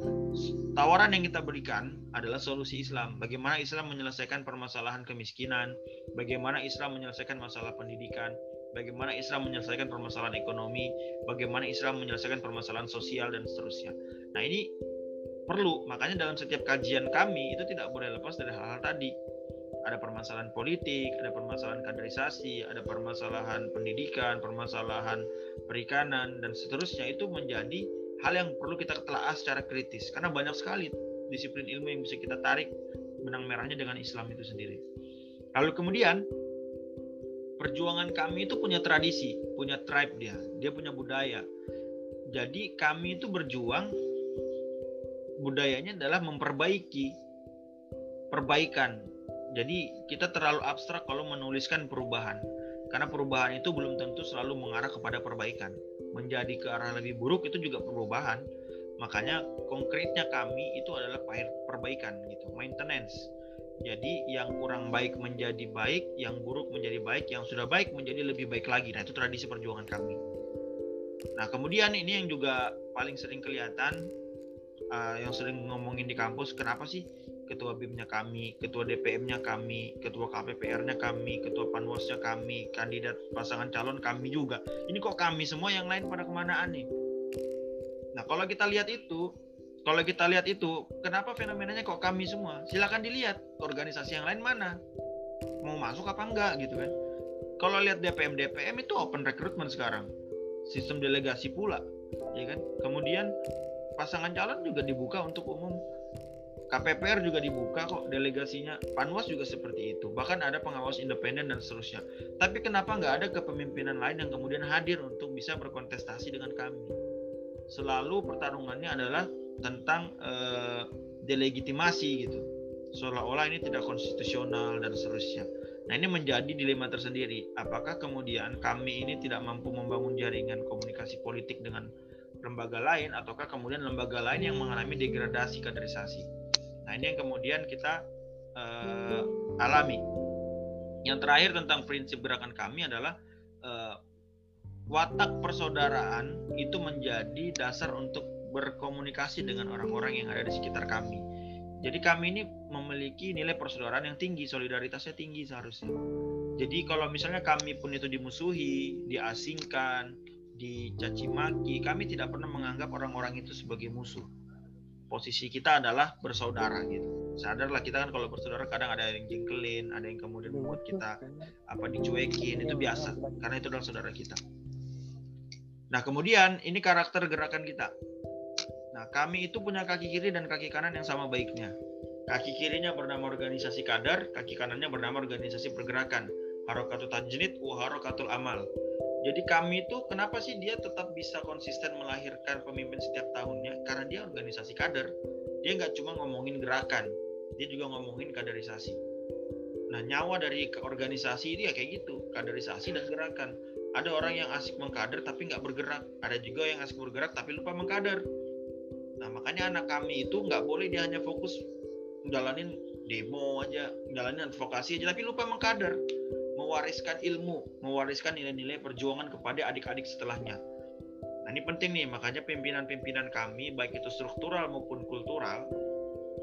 Speaker 1: tawaran yang kita berikan adalah solusi Islam. Bagaimana Islam menyelesaikan permasalahan kemiskinan, bagaimana Islam menyelesaikan masalah pendidikan, bagaimana Islam menyelesaikan permasalahan ekonomi, bagaimana Islam menyelesaikan permasalahan sosial dan seterusnya. Nah, ini perlu. Makanya dalam setiap kajian kami itu tidak boleh lepas dari hal-hal tadi. Ada permasalahan politik, ada permasalahan kaderisasi, ada permasalahan pendidikan, permasalahan perikanan dan seterusnya itu menjadi hal yang perlu kita telaah secara kritis karena banyak sekali disiplin ilmu yang bisa kita tarik benang merahnya dengan Islam itu sendiri. Lalu kemudian perjuangan kami itu punya tradisi, punya tribe dia, dia punya budaya. Jadi kami itu berjuang budayanya adalah memperbaiki perbaikan. Jadi kita terlalu abstrak kalau menuliskan perubahan. Karena perubahan itu belum tentu selalu mengarah kepada perbaikan. Menjadi ke arah lebih buruk itu juga perubahan. Makanya konkretnya kami itu adalah perbaikan gitu, maintenance. Jadi yang kurang baik menjadi baik, yang buruk menjadi baik, yang sudah baik menjadi lebih baik lagi. Nah, itu tradisi perjuangan kami. Nah, kemudian ini yang juga paling sering kelihatan uh, yang sering ngomongin di kampus, kenapa sih ketua BIM-nya kami, ketua DPM-nya kami, ketua KPPR-nya kami, ketua Panwasnya kami, kandidat pasangan calon kami juga. Ini kok kami semua yang lain pada kemanaan nih? Nah kalau kita lihat itu, kalau kita lihat itu, kenapa fenomenanya kok kami semua? Silakan dilihat organisasi yang lain mana, mau masuk apa enggak gitu kan? Kalau lihat DPM DPM itu open recruitment sekarang, sistem delegasi pula, ya kan? Kemudian pasangan calon juga dibuka untuk umum KPPR juga dibuka kok delegasinya. Panwas juga seperti itu. Bahkan ada pengawas independen dan seterusnya. Tapi kenapa nggak ada kepemimpinan lain yang kemudian hadir untuk bisa berkontestasi dengan kami? Selalu pertarungannya adalah tentang uh, delegitimasi gitu. Seolah-olah ini tidak konstitusional dan seterusnya. Nah ini menjadi dilema tersendiri. Apakah kemudian kami ini tidak mampu membangun jaringan komunikasi politik dengan lembaga lain, ataukah kemudian lembaga lain yang mengalami degradasi kaderisasi? Nah ini yang kemudian kita uh, alami. Yang terakhir tentang prinsip gerakan kami adalah uh, watak persaudaraan itu menjadi dasar untuk berkomunikasi dengan orang-orang yang ada di sekitar kami. Jadi kami ini memiliki nilai persaudaraan yang tinggi, solidaritasnya tinggi seharusnya. Jadi kalau misalnya kami pun itu dimusuhi, diasingkan, dicaci maki, kami tidak pernah menganggap orang-orang itu sebagai musuh posisi kita adalah bersaudara gitu sadarlah kita kan kalau bersaudara kadang ada yang jengkelin ada yang kemudian membuat kita apa dicuekin itu biasa karena itu adalah saudara kita nah kemudian ini karakter gerakan kita nah kami itu punya kaki kiri dan kaki kanan yang sama baiknya kaki kirinya bernama organisasi kadar kaki kanannya bernama organisasi pergerakan harokatul tajnid harokatul amal jadi kami itu kenapa sih dia tetap bisa konsisten melahirkan pemimpin setiap tahunnya? Karena dia organisasi kader. Dia nggak cuma ngomongin gerakan, dia juga ngomongin kaderisasi. Nah nyawa dari organisasi ini ya kayak gitu, kaderisasi dan gerakan. Ada orang yang asik mengkader tapi nggak bergerak. Ada juga yang asik bergerak tapi lupa mengkader. Nah makanya anak kami itu nggak boleh dia hanya fokus jalanin demo aja, jalanin advokasi aja tapi lupa mengkader mewariskan ilmu, mewariskan nilai-nilai perjuangan kepada adik-adik setelahnya. Nah ini penting nih, makanya pimpinan-pimpinan kami, baik itu struktural maupun kultural,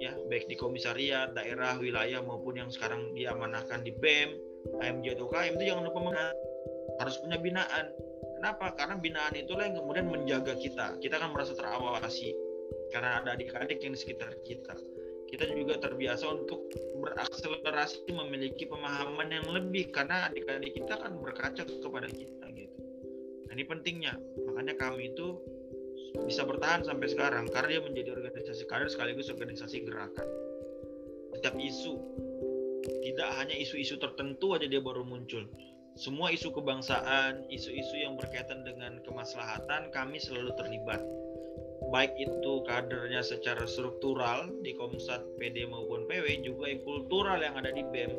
Speaker 1: ya baik di komisariat, daerah, wilayah maupun yang sekarang diamanahkan di BEM, AMJ atau KM itu jangan lupa mengenal, harus punya binaan. Kenapa? Karena binaan itulah yang kemudian menjaga kita. Kita kan merasa terawasi karena ada adik-adik yang di sekitar kita kita juga terbiasa untuk berakselerasi memiliki pemahaman yang lebih karena adik-adik kita kan berkaca kepada kita gitu. Nah, ini pentingnya. Makanya kami itu bisa bertahan sampai sekarang karena dia menjadi organisasi kader sekaligus organisasi gerakan. Setiap isu tidak hanya isu-isu tertentu aja dia baru muncul. Semua isu kebangsaan, isu-isu yang berkaitan dengan kemaslahatan kami selalu terlibat baik itu kadernya secara struktural di Komsat PD maupun PW juga kultural yang ada di BEM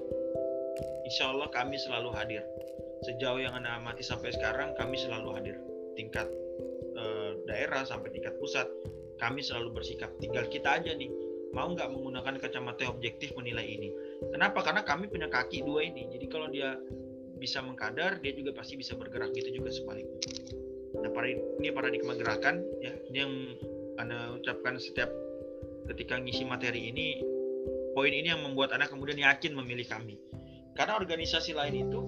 Speaker 1: Insya Allah kami selalu hadir. Sejauh yang anda amati sampai sekarang kami selalu hadir. Tingkat eh, daerah sampai tingkat pusat kami selalu bersikap. Tinggal kita aja nih mau nggak menggunakan kacamata objektif menilai ini. Kenapa? Karena kami punya kaki dua ini. Jadi kalau dia bisa mengkadar dia juga pasti bisa bergerak gitu juga sebaliknya Nah, para ini paradigma gerakan ya, ini yang Anda ucapkan setiap ketika ngisi materi ini poin ini yang membuat Anda kemudian yakin memilih kami. Karena organisasi lain itu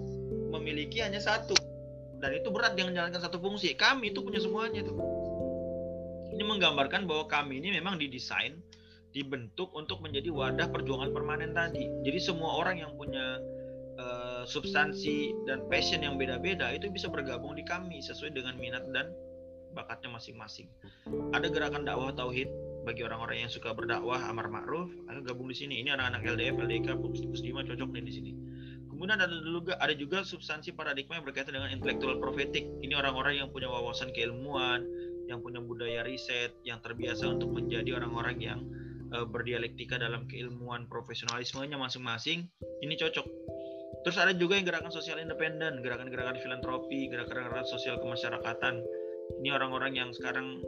Speaker 1: memiliki hanya satu dan itu berat dengan menjalankan satu fungsi. Kami itu punya semuanya tuh. Ini menggambarkan bahwa kami ini memang didesain, dibentuk untuk menjadi wadah perjuangan permanen tadi. Jadi semua orang yang punya uh, substansi dan passion yang beda-beda itu bisa bergabung di kami sesuai dengan minat dan bakatnya masing-masing. Ada gerakan dakwah tauhid bagi orang-orang yang suka berdakwah amar ma'ruf, ayo gabung di sini. Ini anak-anak LDF, LDK, Pusdima cocok nih di sini. Kemudian ada juga ada juga substansi paradigma yang berkaitan dengan intelektual profetik. Ini orang-orang yang punya wawasan keilmuan, yang punya budaya riset, yang terbiasa untuk menjadi orang-orang yang uh, berdialektika dalam keilmuan profesionalismenya masing-masing. Ini cocok Terus ada juga yang gerakan sosial independen, gerakan-gerakan filantropi, gerakan-gerakan sosial kemasyarakatan. Ini orang-orang yang sekarang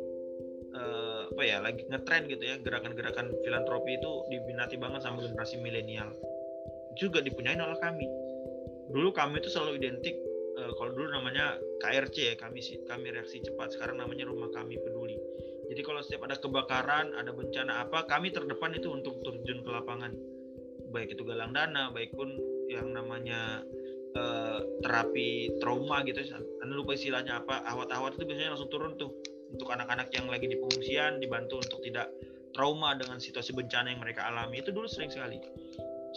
Speaker 1: uh, apa ya lagi ngetren gitu ya, gerakan-gerakan filantropi itu diminati banget sama generasi milenial. Juga dipunyai oleh kami. Dulu kami itu selalu identik uh, kalau dulu namanya KRC ya, kami kami reaksi cepat. Sekarang namanya Rumah Kami Peduli. Jadi kalau setiap ada kebakaran, ada bencana apa, kami terdepan itu untuk terjun ke lapangan. Baik itu galang dana, baik pun yang namanya uh, terapi trauma gitu anda lupa istilahnya apa awat-awat itu biasanya langsung turun tuh untuk anak-anak yang lagi di pengungsian dibantu untuk tidak trauma dengan situasi bencana yang mereka alami. Itu dulu sering sekali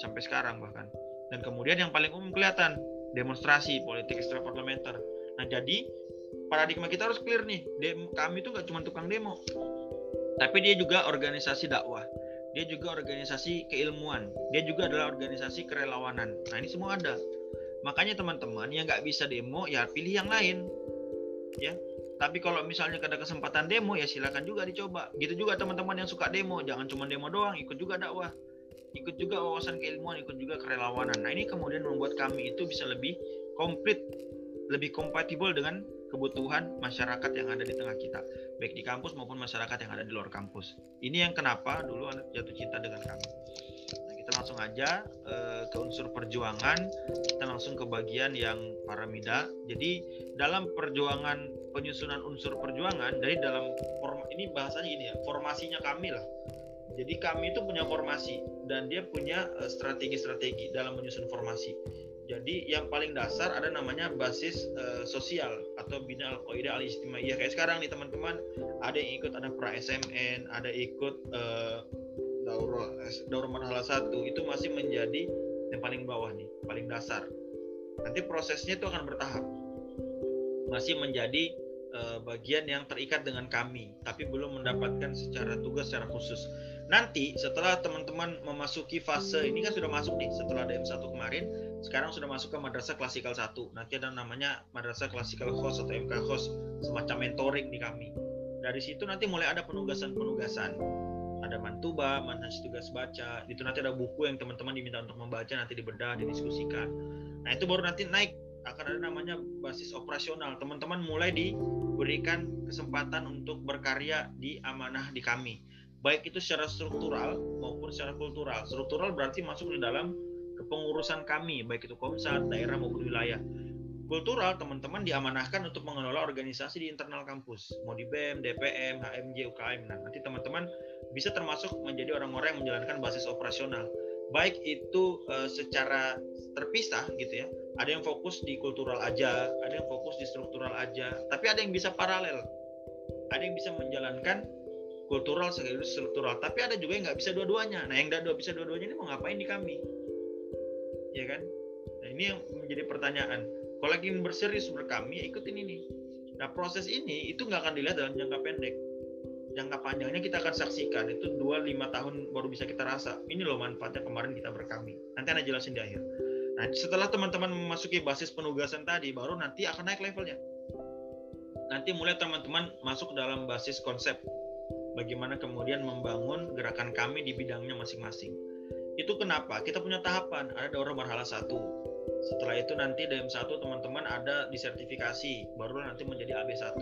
Speaker 1: sampai sekarang bahkan. Dan kemudian yang paling umum kelihatan demonstrasi politik ekstraparlamenter. Nah jadi paradigma kita harus clear nih kami itu nggak cuma tukang demo tapi dia juga organisasi dakwah dia juga organisasi keilmuan, dia juga adalah organisasi kerelawanan. Nah ini semua ada. Makanya teman-teman yang nggak bisa demo ya pilih yang lain, ya. Tapi kalau misalnya ada kesempatan demo ya silakan juga dicoba. Gitu juga teman-teman yang suka demo, jangan cuma demo doang, ikut juga dakwah, ikut juga wawasan keilmuan, ikut juga kerelawanan. Nah ini kemudian membuat kami itu bisa lebih komplit, lebih kompatibel dengan kebutuhan masyarakat yang ada di tengah kita, baik di kampus maupun masyarakat yang ada di luar kampus. Ini yang kenapa dulu anak jatuh cinta dengan kami. Nah, kita langsung aja uh, ke unsur perjuangan, kita langsung ke bagian yang paramida. Jadi dalam perjuangan penyusunan unsur perjuangan dari dalam form ini bahasanya ini ya, formasinya kami lah. Jadi kami itu punya formasi dan dia punya eh, strategi-strategi dalam menyusun formasi jadi yang paling dasar ada namanya basis uh, sosial atau bina al qaidah al istimaiyah kayak sekarang nih teman-teman ada yang ikut ada pra SMN, ada ikut uh, daurah daurah marhala satu itu masih menjadi yang paling bawah nih, paling dasar. Nanti prosesnya itu akan bertahap. Masih menjadi uh, bagian yang terikat dengan kami, tapi belum mendapatkan secara tugas secara khusus. Nanti setelah teman-teman memasuki fase ini kan sudah masuk nih setelah DM1 kemarin, sekarang sudah masuk ke madrasah klasikal 1 nanti ada namanya madrasah klasikal khos atau MK khos semacam mentoring di kami. Dari situ nanti mulai ada penugasan-penugasan. Ada mantuba, manhaj tugas baca itu nanti ada buku yang teman-teman diminta untuk membaca nanti dibedah, didiskusikan. Nah itu baru nanti naik akan ada namanya basis operasional. Teman-teman mulai diberikan kesempatan untuk berkarya di amanah di kami baik itu secara struktural maupun secara kultural. Struktural berarti masuk di dalam kepengurusan kami baik itu komsat daerah maupun wilayah. Kultural teman-teman diamanahkan untuk mengelola organisasi di internal kampus. Mau di BEM, DPM, HMJ, UKM nah nanti teman-teman bisa termasuk menjadi orang-orang yang menjalankan basis operasional. Baik itu uh, secara terpisah gitu ya ada yang fokus di kultural aja ada yang fokus di struktural aja tapi ada yang bisa paralel. Ada yang bisa menjalankan kultural sekaligus struktural. Tapi ada juga yang nggak bisa dua-duanya. Nah yang nggak bisa dua-duanya ini mau ngapain di kami? Ya kan? Nah ini yang menjadi pertanyaan. Kalau lagi berserius berkami ya ikutin ini. Nah proses ini itu nggak akan dilihat dalam jangka pendek. Jangka panjangnya kita akan saksikan itu 2-5 tahun baru bisa kita rasa. Ini loh manfaatnya kemarin kita berkami. Nanti anda jelasin di akhir. Nah setelah teman-teman memasuki basis penugasan tadi baru nanti akan naik levelnya. Nanti mulai teman-teman masuk dalam basis konsep bagaimana kemudian membangun gerakan kami di bidangnya masing-masing itu kenapa? Kita punya tahapan, ada daurah marhala satu. Setelah itu nanti DM1 teman-teman ada disertifikasi, baru nanti menjadi AB1.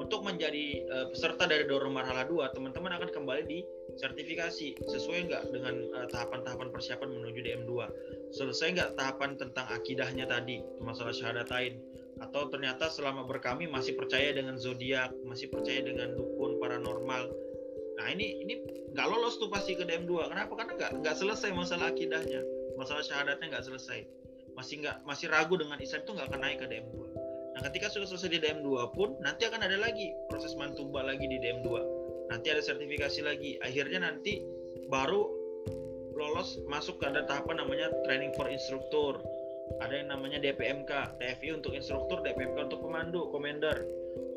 Speaker 1: Untuk menjadi uh, peserta dari daurah marhala 2, teman-teman akan kembali di sertifikasi. Sesuai nggak dengan eh, tahapan-tahapan persiapan menuju DM2? Selesai nggak tahapan tentang akidahnya tadi, masalah syahadatain? Atau ternyata selama berkami masih percaya dengan zodiak, masih percaya dengan dukun paranormal, Nah ini ini nggak lolos tuh pasti ke DM2. Kenapa? Karena nggak nggak selesai masalah akidahnya, masalah syahadatnya nggak selesai. Masih nggak masih ragu dengan Islam itu nggak akan naik ke DM2. Nah ketika sudah selesai di DM2 pun nanti akan ada lagi proses mantuba lagi di DM2. Nanti ada sertifikasi lagi. Akhirnya nanti baru lolos masuk ke ada tahapan namanya training for instructor. Ada yang namanya DPMK, TFI untuk instruktur, DPMK untuk pemandu, commander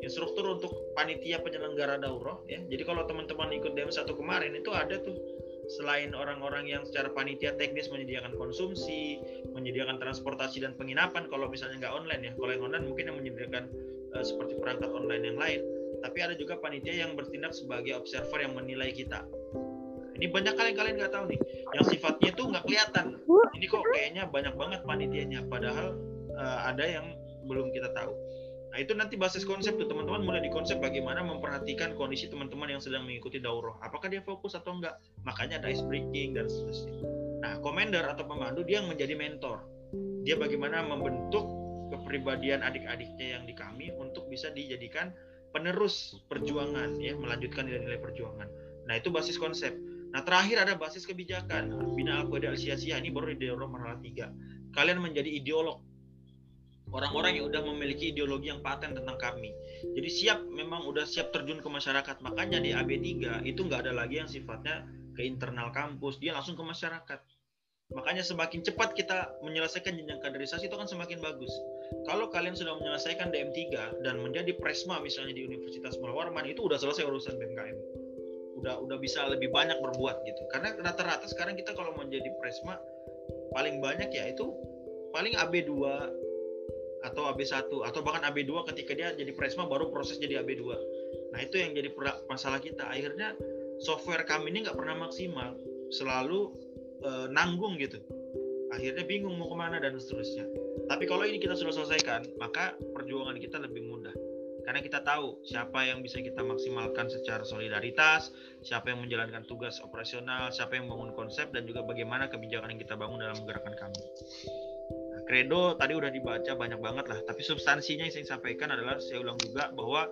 Speaker 1: instruktur untuk panitia penyelenggara daurah ya. Jadi kalau teman-teman ikut DM1 kemarin itu ada tuh selain orang-orang yang secara panitia teknis menyediakan konsumsi, menyediakan transportasi dan penginapan kalau misalnya nggak online ya. Kalau yang online mungkin yang menyediakan uh, seperti perangkat online yang lain. Tapi ada juga panitia yang bertindak sebagai observer yang menilai kita. Ini banyak kalian kalian nggak tahu nih, yang sifatnya itu nggak kelihatan. Ini kok kayaknya banyak banget panitianya, padahal uh, ada yang belum kita tahu. Nah itu nanti basis konsep tuh teman-teman mulai di konsep bagaimana memperhatikan kondisi teman-teman yang sedang mengikuti daurah. Apakah dia fokus atau enggak? Makanya ada ice breaking dan seterusnya. Nah commander atau pemandu dia yang menjadi mentor. Dia bagaimana membentuk kepribadian adik-adiknya yang di kami untuk bisa dijadikan penerus perjuangan ya melanjutkan nilai-nilai perjuangan. Nah itu basis konsep. Nah terakhir ada basis kebijakan. Bina al al-Siyasiyah ini baru di daurah marhala 3. Kalian menjadi ideolog orang-orang yang udah memiliki ideologi yang paten tentang kami. Jadi siap memang udah siap terjun ke masyarakat. Makanya di AB3 itu nggak ada lagi yang sifatnya ke internal kampus, dia langsung ke masyarakat. Makanya semakin cepat kita menyelesaikan jenjang kaderisasi itu kan semakin bagus. Kalau kalian sudah menyelesaikan DM3 dan menjadi presma misalnya di Universitas Mula Warman itu udah selesai urusan BMKM. Udah udah bisa lebih banyak berbuat gitu. Karena rata-rata sekarang kita kalau menjadi presma paling banyak ya itu paling AB2 atau AB1 atau bahkan AB2 ketika dia jadi presma baru proses jadi AB2. Nah, itu yang jadi masalah kita. Akhirnya software kami ini nggak pernah maksimal, selalu e, nanggung gitu. Akhirnya bingung mau ke mana dan seterusnya. Tapi kalau ini kita sudah selesaikan, maka perjuangan kita lebih mudah. Karena kita tahu siapa yang bisa kita maksimalkan secara solidaritas, siapa yang menjalankan tugas operasional, siapa yang membangun konsep, dan juga bagaimana kebijakan yang kita bangun dalam gerakan kami kredo tadi udah dibaca banyak banget lah. Tapi substansinya yang saya sampaikan adalah saya ulang juga bahwa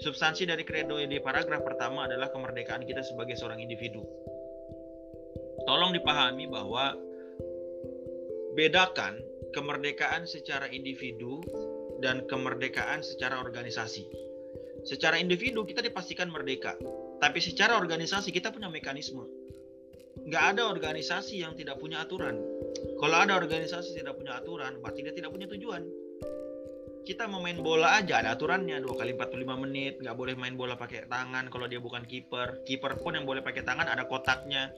Speaker 1: substansi dari kredo di paragraf pertama adalah kemerdekaan kita sebagai seorang individu. Tolong dipahami bahwa bedakan kemerdekaan secara individu dan kemerdekaan secara organisasi. Secara individu kita dipastikan merdeka tapi secara organisasi kita punya mekanisme. Nggak ada organisasi yang tidak punya aturan. Kalau ada organisasi tidak punya aturan, berarti dia tidak punya tujuan. Kita mau main bola aja ada aturannya dua kali 45 menit, nggak boleh main bola pakai tangan kalau dia bukan kiper. Kiper pun yang boleh pakai tangan ada kotaknya.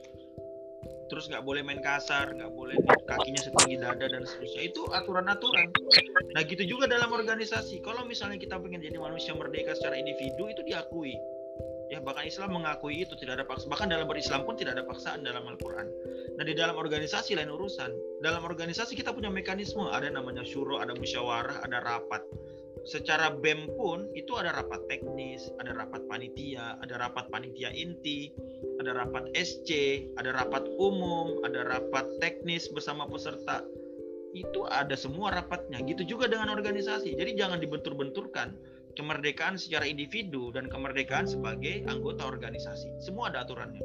Speaker 1: Terus nggak boleh main kasar, nggak boleh kakinya setinggi dada dan seterusnya. Itu aturan-aturan. Nah gitu juga dalam organisasi. Kalau misalnya kita pengen jadi manusia merdeka secara individu itu diakui ya bahkan Islam mengakui itu tidak ada paksa. Bahkan dalam berislam pun tidak ada paksaan dalam Al-Quran. Nah di dalam organisasi lain urusan. Dalam organisasi kita punya mekanisme. Ada namanya syuro ada musyawarah ada rapat. Secara BEM pun itu ada rapat teknis ada rapat panitia ada rapat panitia inti ada rapat SC ada rapat umum ada rapat teknis bersama peserta. Itu ada semua rapatnya. Gitu juga dengan organisasi. Jadi jangan dibentur-benturkan kemerdekaan secara individu dan kemerdekaan sebagai anggota organisasi. Semua ada aturannya.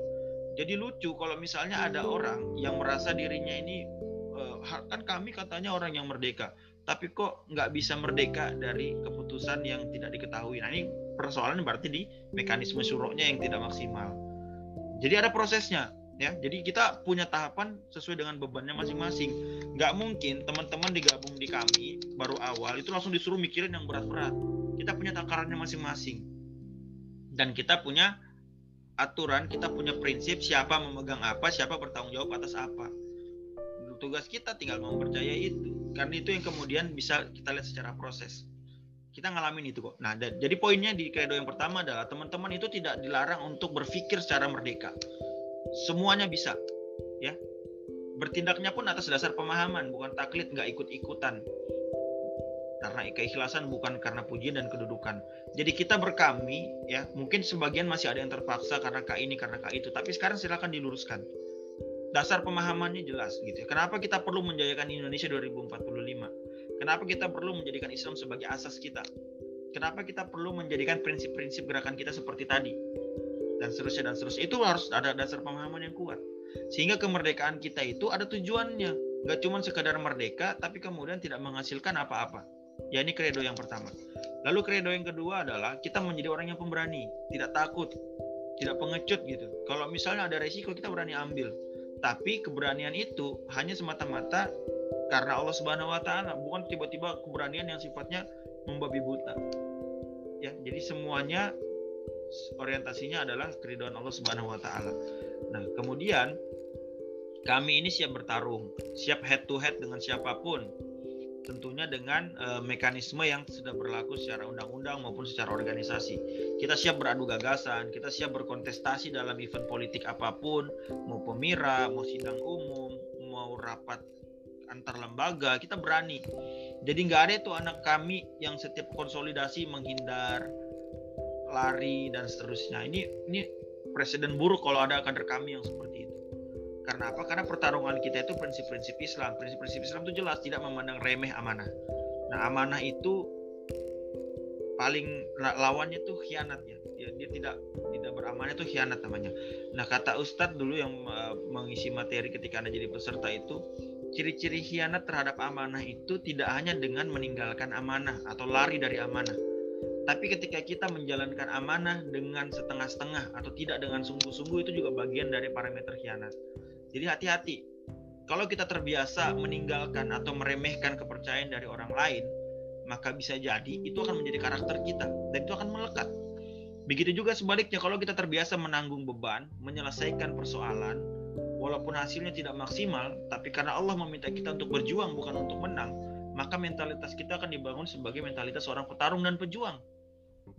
Speaker 1: Jadi lucu kalau misalnya ada orang yang merasa dirinya ini eh, kan kami katanya orang yang merdeka, tapi kok nggak bisa merdeka dari keputusan yang tidak diketahui. Nah ini persoalan berarti di mekanisme suroknya yang tidak maksimal. Jadi ada prosesnya ya. Jadi kita punya tahapan sesuai dengan bebannya masing-masing. Nggak mungkin teman-teman digabung di kami baru awal itu langsung disuruh mikirin yang berat-berat kita punya takarannya masing-masing. Dan kita punya aturan kita punya prinsip siapa memegang apa siapa bertanggung jawab atas apa. Tugas kita tinggal mau percaya itu. Karena itu yang kemudian bisa kita lihat secara proses. Kita ngalamin itu kok. Nah jadi poinnya di kredo yang pertama adalah teman-teman itu tidak dilarang untuk berpikir secara merdeka. Semuanya bisa ya. Bertindaknya pun atas dasar pemahaman bukan taklid nggak ikut-ikutan karena keikhlasan bukan karena pujian dan kedudukan. Jadi kita berkami ya, mungkin sebagian masih ada yang terpaksa karena kak ini karena kak itu, tapi sekarang silakan diluruskan. Dasar pemahamannya jelas gitu. Ya. Kenapa kita perlu menjayakan Indonesia 2045? Kenapa kita perlu menjadikan Islam sebagai asas kita? Kenapa kita perlu menjadikan prinsip-prinsip gerakan kita seperti tadi? Dan seterusnya dan seterusnya. Itu harus ada dasar pemahaman yang kuat. Sehingga kemerdekaan kita itu ada tujuannya. Gak cuma sekadar merdeka, tapi kemudian tidak menghasilkan apa-apa Ya ini kredo yang pertama. Lalu kredo yang kedua adalah kita menjadi orang yang pemberani, tidak takut, tidak pengecut gitu. Kalau misalnya ada resiko kita berani ambil. Tapi keberanian itu hanya semata-mata karena Allah Subhanahu wa taala, bukan tiba-tiba keberanian yang sifatnya membabi buta. ya jadi semuanya orientasinya adalah keridhaan Allah Subhanahu wa taala. Nah, kemudian kami ini siap bertarung, siap head to head dengan siapa pun. Tentunya dengan e, mekanisme yang sudah berlaku secara undang-undang maupun secara organisasi. Kita siap beradu gagasan, kita siap berkontestasi dalam event politik apa pun, mau pemira, mau sidang umum, mau rapat antar lembaga, kita berani. Jadi nggak ada itu anak kami yang setiap konsolidasi menghindar, lari dan seterusnya. Ini ini presiden buruk kalau ada kader kami yang seperti itu. Karena apa? Karena pertarungan kita itu prinsip-prinsip Islam. Prinsip-prinsip Islam itu jelas tidak memandang remeh amanah. Nah, amanah itu paling lawannya tuh khianat ya. ya dia tidak tidak beramanah itu khianat namanya. Nah, kata Ustadz dulu yang uh, mengisi materi ketika Anda jadi peserta itu, ciri-ciri khianat terhadap amanah itu tidak hanya dengan meninggalkan amanah atau lari dari amanah tapi ketika kita menjalankan amanah dengan setengah-setengah atau tidak dengan sungguh-sungguh itu juga bagian dari parameter khianat. Jadi hati-hati. Kalau kita terbiasa meninggalkan atau meremehkan kepercayaan dari orang lain, maka bisa jadi itu akan menjadi karakter kita dan itu akan melekat. Begitu juga sebaliknya kalau kita terbiasa menanggung beban, menyelesaikan persoalan, walaupun hasilnya tidak maksimal, tapi karena Allah meminta kita untuk berjuang bukan untuk menang, maka mentalitas kita akan dibangun sebagai mentalitas seorang petarung dan pejuang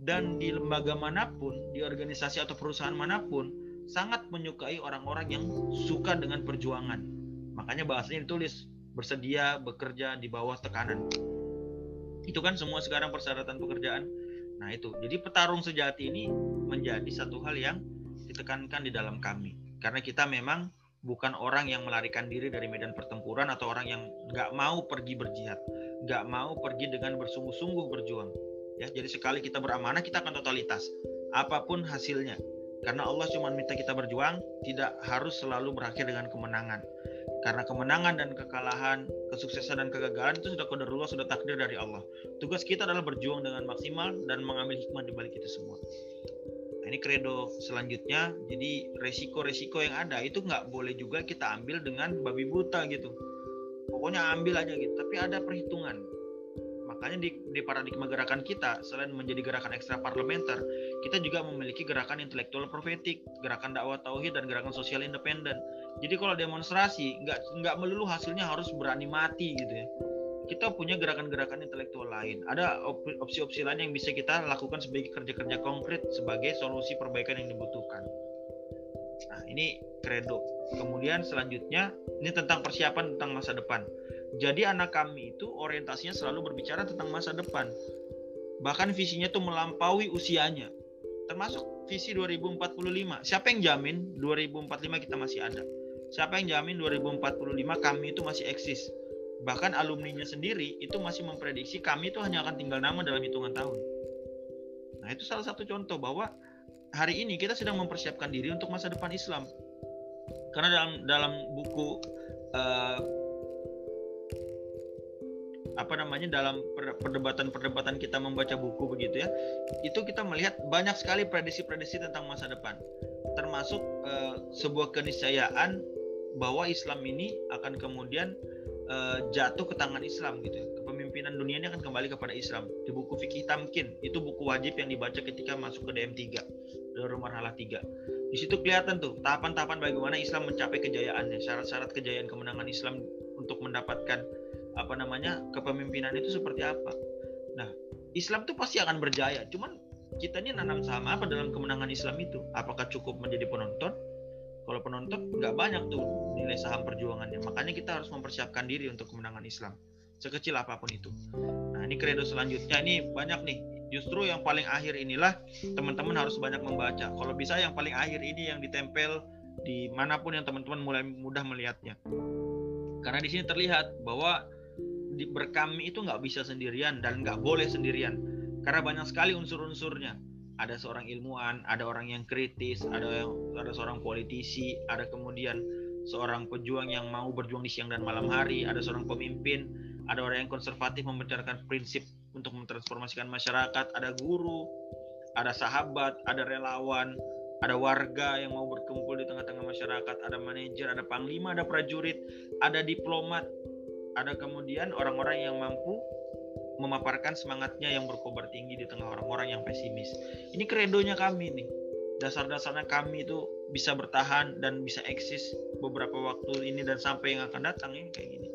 Speaker 1: dan di lembaga mana pun, di organisasi atau perusahaan mana pun, sangat menyukai orang-orang yang suka dengan perjuangan. Makanya bahasanya ditulis bersedia bekerja di bawah tekanan. Itu kan semua sekarang persyaratan pekerjaan. Nah itu, jadi petarung sejati ini menjadi satu hal yang ditekankan di dalam kami. Karena kita memang bukan orang yang melarikan diri dari medan pertempuran atau orang yang nggak mau pergi berjihad, nggak mau pergi dengan bersungguh-sungguh berjuang ya jadi sekali kita beramanah kita akan totalitas apa pun hasilnya karena Allah cuma minta kita berjuang tidak harus selalu berakhir dengan kemenangan. Karena kemenangan dan kekalahan kesuksesan dan kegagalan itu sudah kodarullah sudah takdir dari Allah. Tugas kita adalah berjuang dengan maksimal dan mengambil hikmah di balik itu semua. Nah, ini kredo selanjutnya. Jadi resiko-resiko yang ada itu nggak boleh juga kita ambil dengan babi buta gitu. Pokoknya ambil aja gitu. Tapi ada perhitungan Makanya di, di paradigma gerakan kita, selain menjadi gerakan ekstra parlementer, kita juga memiliki gerakan intelektual profetik, gerakan dakwah tauhid dan gerakan sosial independen. Jadi kalau demonstrasi nggak nggak melulu hasilnya harus berani mati gitu ya. Kita punya gerakan-gerakan intelektual lain. Ada opsi-opsi lain yang bisa kita lakukan sebagai kerja-kerja konkret sebagai solusi perbaikan yang dibutuhkan. Nah, ini kredo. Kemudian selanjutnya ini tentang persiapan tentang masa depan jadi anak kami itu orientasinya selalu berbicara tentang masa depan. Bahkan visinya itu melampaui usianya. Termasuk visi 2045. Siapa yang jamin 2045 kita masih ada? Siapa yang jamin 2045 kami itu masih eksis? Bahkan alumninya sendiri itu masih memprediksi kami itu hanya akan tinggal nama dalam hitungan tahun. Nah, itu salah satu contoh bahwa hari ini kita sedang mempersiapkan diri untuk masa depan Islam. Karena dalam dalam buku uh, apa namanya dalam perdebatan-perdebatan kita membaca buku begitu ya itu kita melihat banyak sekali prediksi-prediksi tentang masa depan. Termasuk uh, sebuah keniscayaan bahwa Islam ini akan kemudian uh, jatuh ke tangan Islam gitu ya. kepemimpinan dunia ini akan kembali kepada Islam. Di buku fikih tamkin itu buku wajib yang dibaca ketika masuk ke DM3 dari marhalah 3 di situ kelihatan tuh tahapan-tahapan bagaimana Islam mencapai kejayaannya syarat-syarat kejayaan kemenangan Islam untuk mendapatkan apa namanya kepemimpinan itu seperti apa. Nah, Islam itu pasti akan berjaya. Cuman kita ini nanam saham apa dalam kemenangan Islam itu? Apakah cukup menjadi penonton? Kalau penonton nggak banyak tuh nilai saham perjuangannya. Makanya kita harus mempersiapkan diri untuk kemenangan Islam sekecil apa pun itu. Nah, ini kredo selanjutnya ini banyak nih. Justru yang paling akhir inilah teman-teman harus banyak membaca. Kalau bisa yang paling akhir ini yang ditempel di mana pun yang teman-teman mulai mudah melihatnya. Karena di sini terlihat bahwa di, berkami itu nggak bisa sendirian dan nggak boleh sendirian. Karena banyak sekali unsur-unsurnya. Ada seorang ilmuwan ada orang yang kritis ada yang ada seorang politisi ada kemudian seorang pejuang yang mau berjuang di siang dan malam hari ada seorang pemimpin ada orang yang konservatif membicarakan prinsip untuk mentransformasikan masyarakat ada guru ada sahabat ada relawan ada warga yang mau berkumpul di tengah-tengah masyarakat, ada manajer, ada panglima, ada prajurit, ada diplomat, ada kemudian orang-orang yang mampu memaparkan semangatnya yang berkobar tinggi di tengah orang-orang yang pesimis. Ini kredonya kami nih. Dasar-dasarnya kami itu bisa bertahan dan bisa eksis beberapa waktu ini dan sampai yang akan datang ini kayak gini.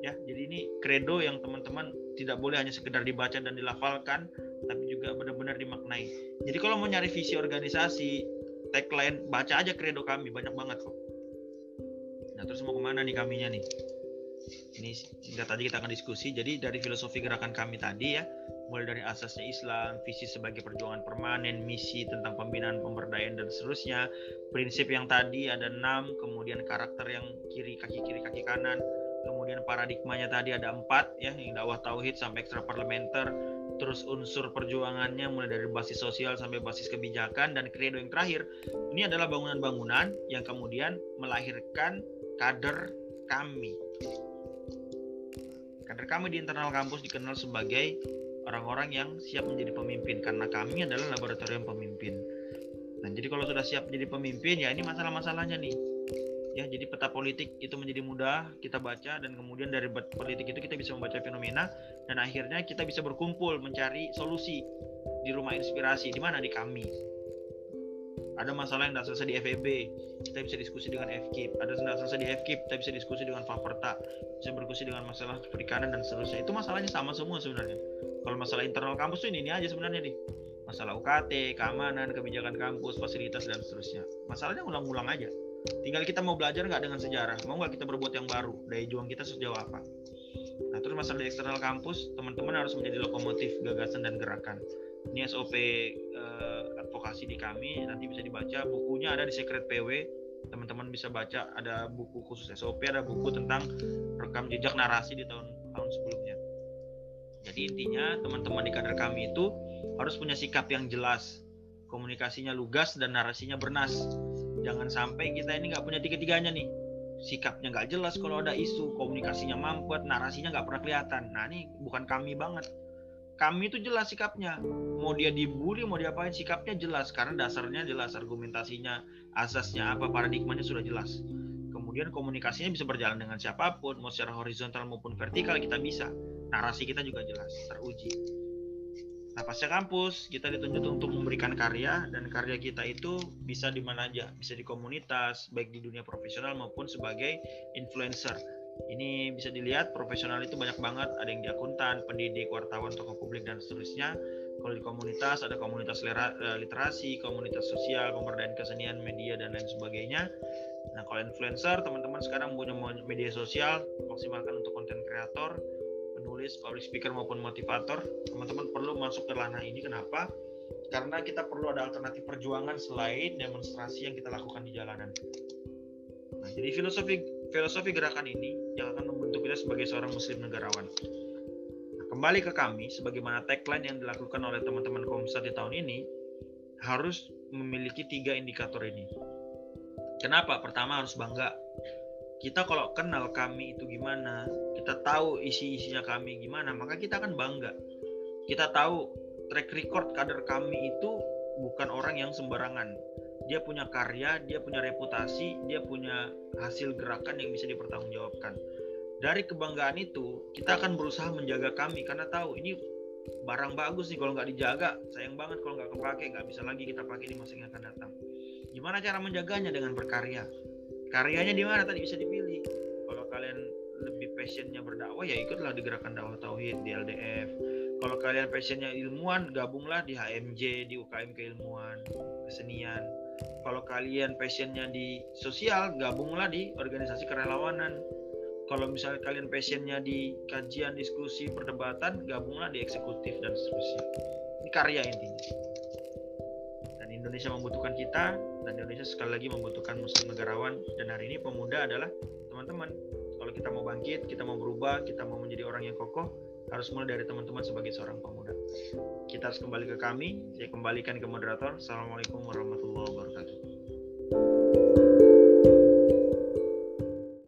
Speaker 1: Ya, jadi ini kredo yang teman-teman tidak boleh hanya sekedar dibaca dan dilafalkan, tapi juga benar-benar dimaknai. Jadi kalau mau nyari visi organisasi, tagline, baca aja kredo kami, banyak banget kok. Nah, terus mau ke mana nih kaminya nih? Ini singkat tadi kita akan diskusi. Jadi dari filosofi gerakan kami tadi ya mulai dari asasnya Islam visi sebagai perjuangan permanen misi tentang pembinaan pemberdayaan dan seterusnya prinsip yang tadi ada enam kemudian karakter yang kiri kaki kiri kaki kanan kemudian paradigmanya tadi ada empat ya yang dakwah tauhid sampai ekstra parlementer terus unsur perjuangannya mulai dari basis sosial sampai basis kebijakan dan kredo yang terakhir ini adalah bangunan-bangunan yang kemudian melahirkan kader kami Kami di internal kampus dikenal sebagai orang-orang yang siap menjadi pemimpin karena kami adalah laboratorium pemimpin. Nah, jadi kalau sudah siap menjadi pemimpin ya ini masalah-masalahnya nih. Ya, jadi peta politik itu menjadi mudah kita baca dan kemudian dari politik itu kita bisa membaca fenomena dan akhirnya kita bisa berkumpul mencari solusi di rumah inspirasi di mana di kami ada masalah yang tidak selesai di FEB kita bisa diskusi dengan FKIP ada yang tidak selesai di FKIP kita bisa diskusi dengan Faperta bisa berdiskusi dengan masalah perikanan dan seterusnya itu masalahnya sama semua sebenarnya kalau masalah internal kampus ini ini aja sebenarnya nih masalah UKT, keamanan, kebijakan kampus, fasilitas dan seterusnya. Masalahnya ulang-ulang aja. Tinggal kita mau belajar nggak dengan sejarah, mau nggak kita berbuat yang baru, daya juang kita sejauh apa. Nah terus masalah di eksternal kampus, teman-teman harus menjadi lokomotif gagasan dan gerakan. Ini SOP uh, advokasi di kami nanti bisa dibaca. Bukunya ada di Secret PW teman-teman bisa baca ada buku khusus SOP ada buku tentang rekam jejak narasi di tahun tahun sebelumnya. Jadi intinya teman-teman di kader kami itu harus punya sikap yang jelas. Komunikasinya lugas dan narasinya bernas. Jangan sampai kita ini nggak punya tiga-tiganya nih. Sikapnya nggak jelas kalau ada isu komunikasinya mampet narasinya nggak pernah kelihatan. Nah ini bukan kami banget kami itu jelas sikapnya. Mau dia dibully mau diapain sikapnya jelas. Karena dasarnya jelas argumentasinya asasnya apa paradigmanya sudah jelas. Kemudian komunikasinya bisa berjalan dengan siapa pun mau secara horizontal maupun vertikal kita bisa. Narasi kita juga jelas teruji. Nah pasca kampus kita dituntut untuk memberikan karya dan karya kita itu bisa di mana aja. Bisa di komunitas baik di dunia profesional maupun sebagai influencer ini bisa dilihat profesional itu banyak banget. Ada yang di akuntan pendidik wartawan tokoh publik dan seterusnya. Kalau di komunitas ada komunitas eh, literasi komunitas sosial pemberdayaan kesenian media dan lain sebagainya. Nah kalau influencer teman-teman sekarang punya media sosial maksimalkan untuk konten kreator penulis public speaker maupun motivator. Teman-teman perlu masuk ke ranah ini. Kenapa? Karena kita perlu ada alternatif perjuangan selain demonstrasi yang kita lakukan di jalanan. Nah jadi filosofi filosofi gerakan ini yang akan membentuk kita sebagai seorang muslim negarawan. Nah, kembali ke kami, sebagaimana tagline yang dilakukan oleh teman-teman Komsat di tahun ini, harus memiliki tiga indikator ini. Kenapa? Pertama harus bangga. Kita kalau kenal kami itu gimana, kita tahu isi-isinya kami gimana, maka kita akan bangga. Kita tahu track record kader kami itu bukan orang yang sembarangan dia punya karya, dia punya reputasi, dia punya hasil gerakan yang bisa dipertanggungjawabkan. Dari kebanggaan itu, kita akan berusaha menjaga kami karena tahu ini barang bagus nih kalau nggak dijaga, sayang banget kalau nggak kepake, nggak bisa lagi kita pakai di masa yang akan datang. Gimana cara menjaganya dengan berkarya? Karyanya di mana tadi bisa dipilih. Kalau kalian lebih passionnya berdakwah ya ikutlah di gerakan dakwah tauhid di LDF. Kalau kalian passionnya ilmuwan, gabunglah di HMJ, di UKM keilmuan, kesenian kalau kalian passionnya di sosial gabunglah di organisasi kerelawanan. Kalau misalnya kalian passionnya di kajian diskusi perdebatan gabunglah di eksekutif dan seterusnya ini karya intinya. Dan Indonesia membutuhkan kita dan Indonesia sekali lagi membutuhkan muslim negarawan. Dan hari ini pemuda adalah teman-teman. Kalau kita mau bangkit kita mau berubah kita mau menjadi orang yang kokoh harus mulai dari teman-teman sebagai seorang pemuda. Kita harus kembali ke kami. Saya kembalikan ke moderator. Assalamualaikum warahmatullahi wabarakatuh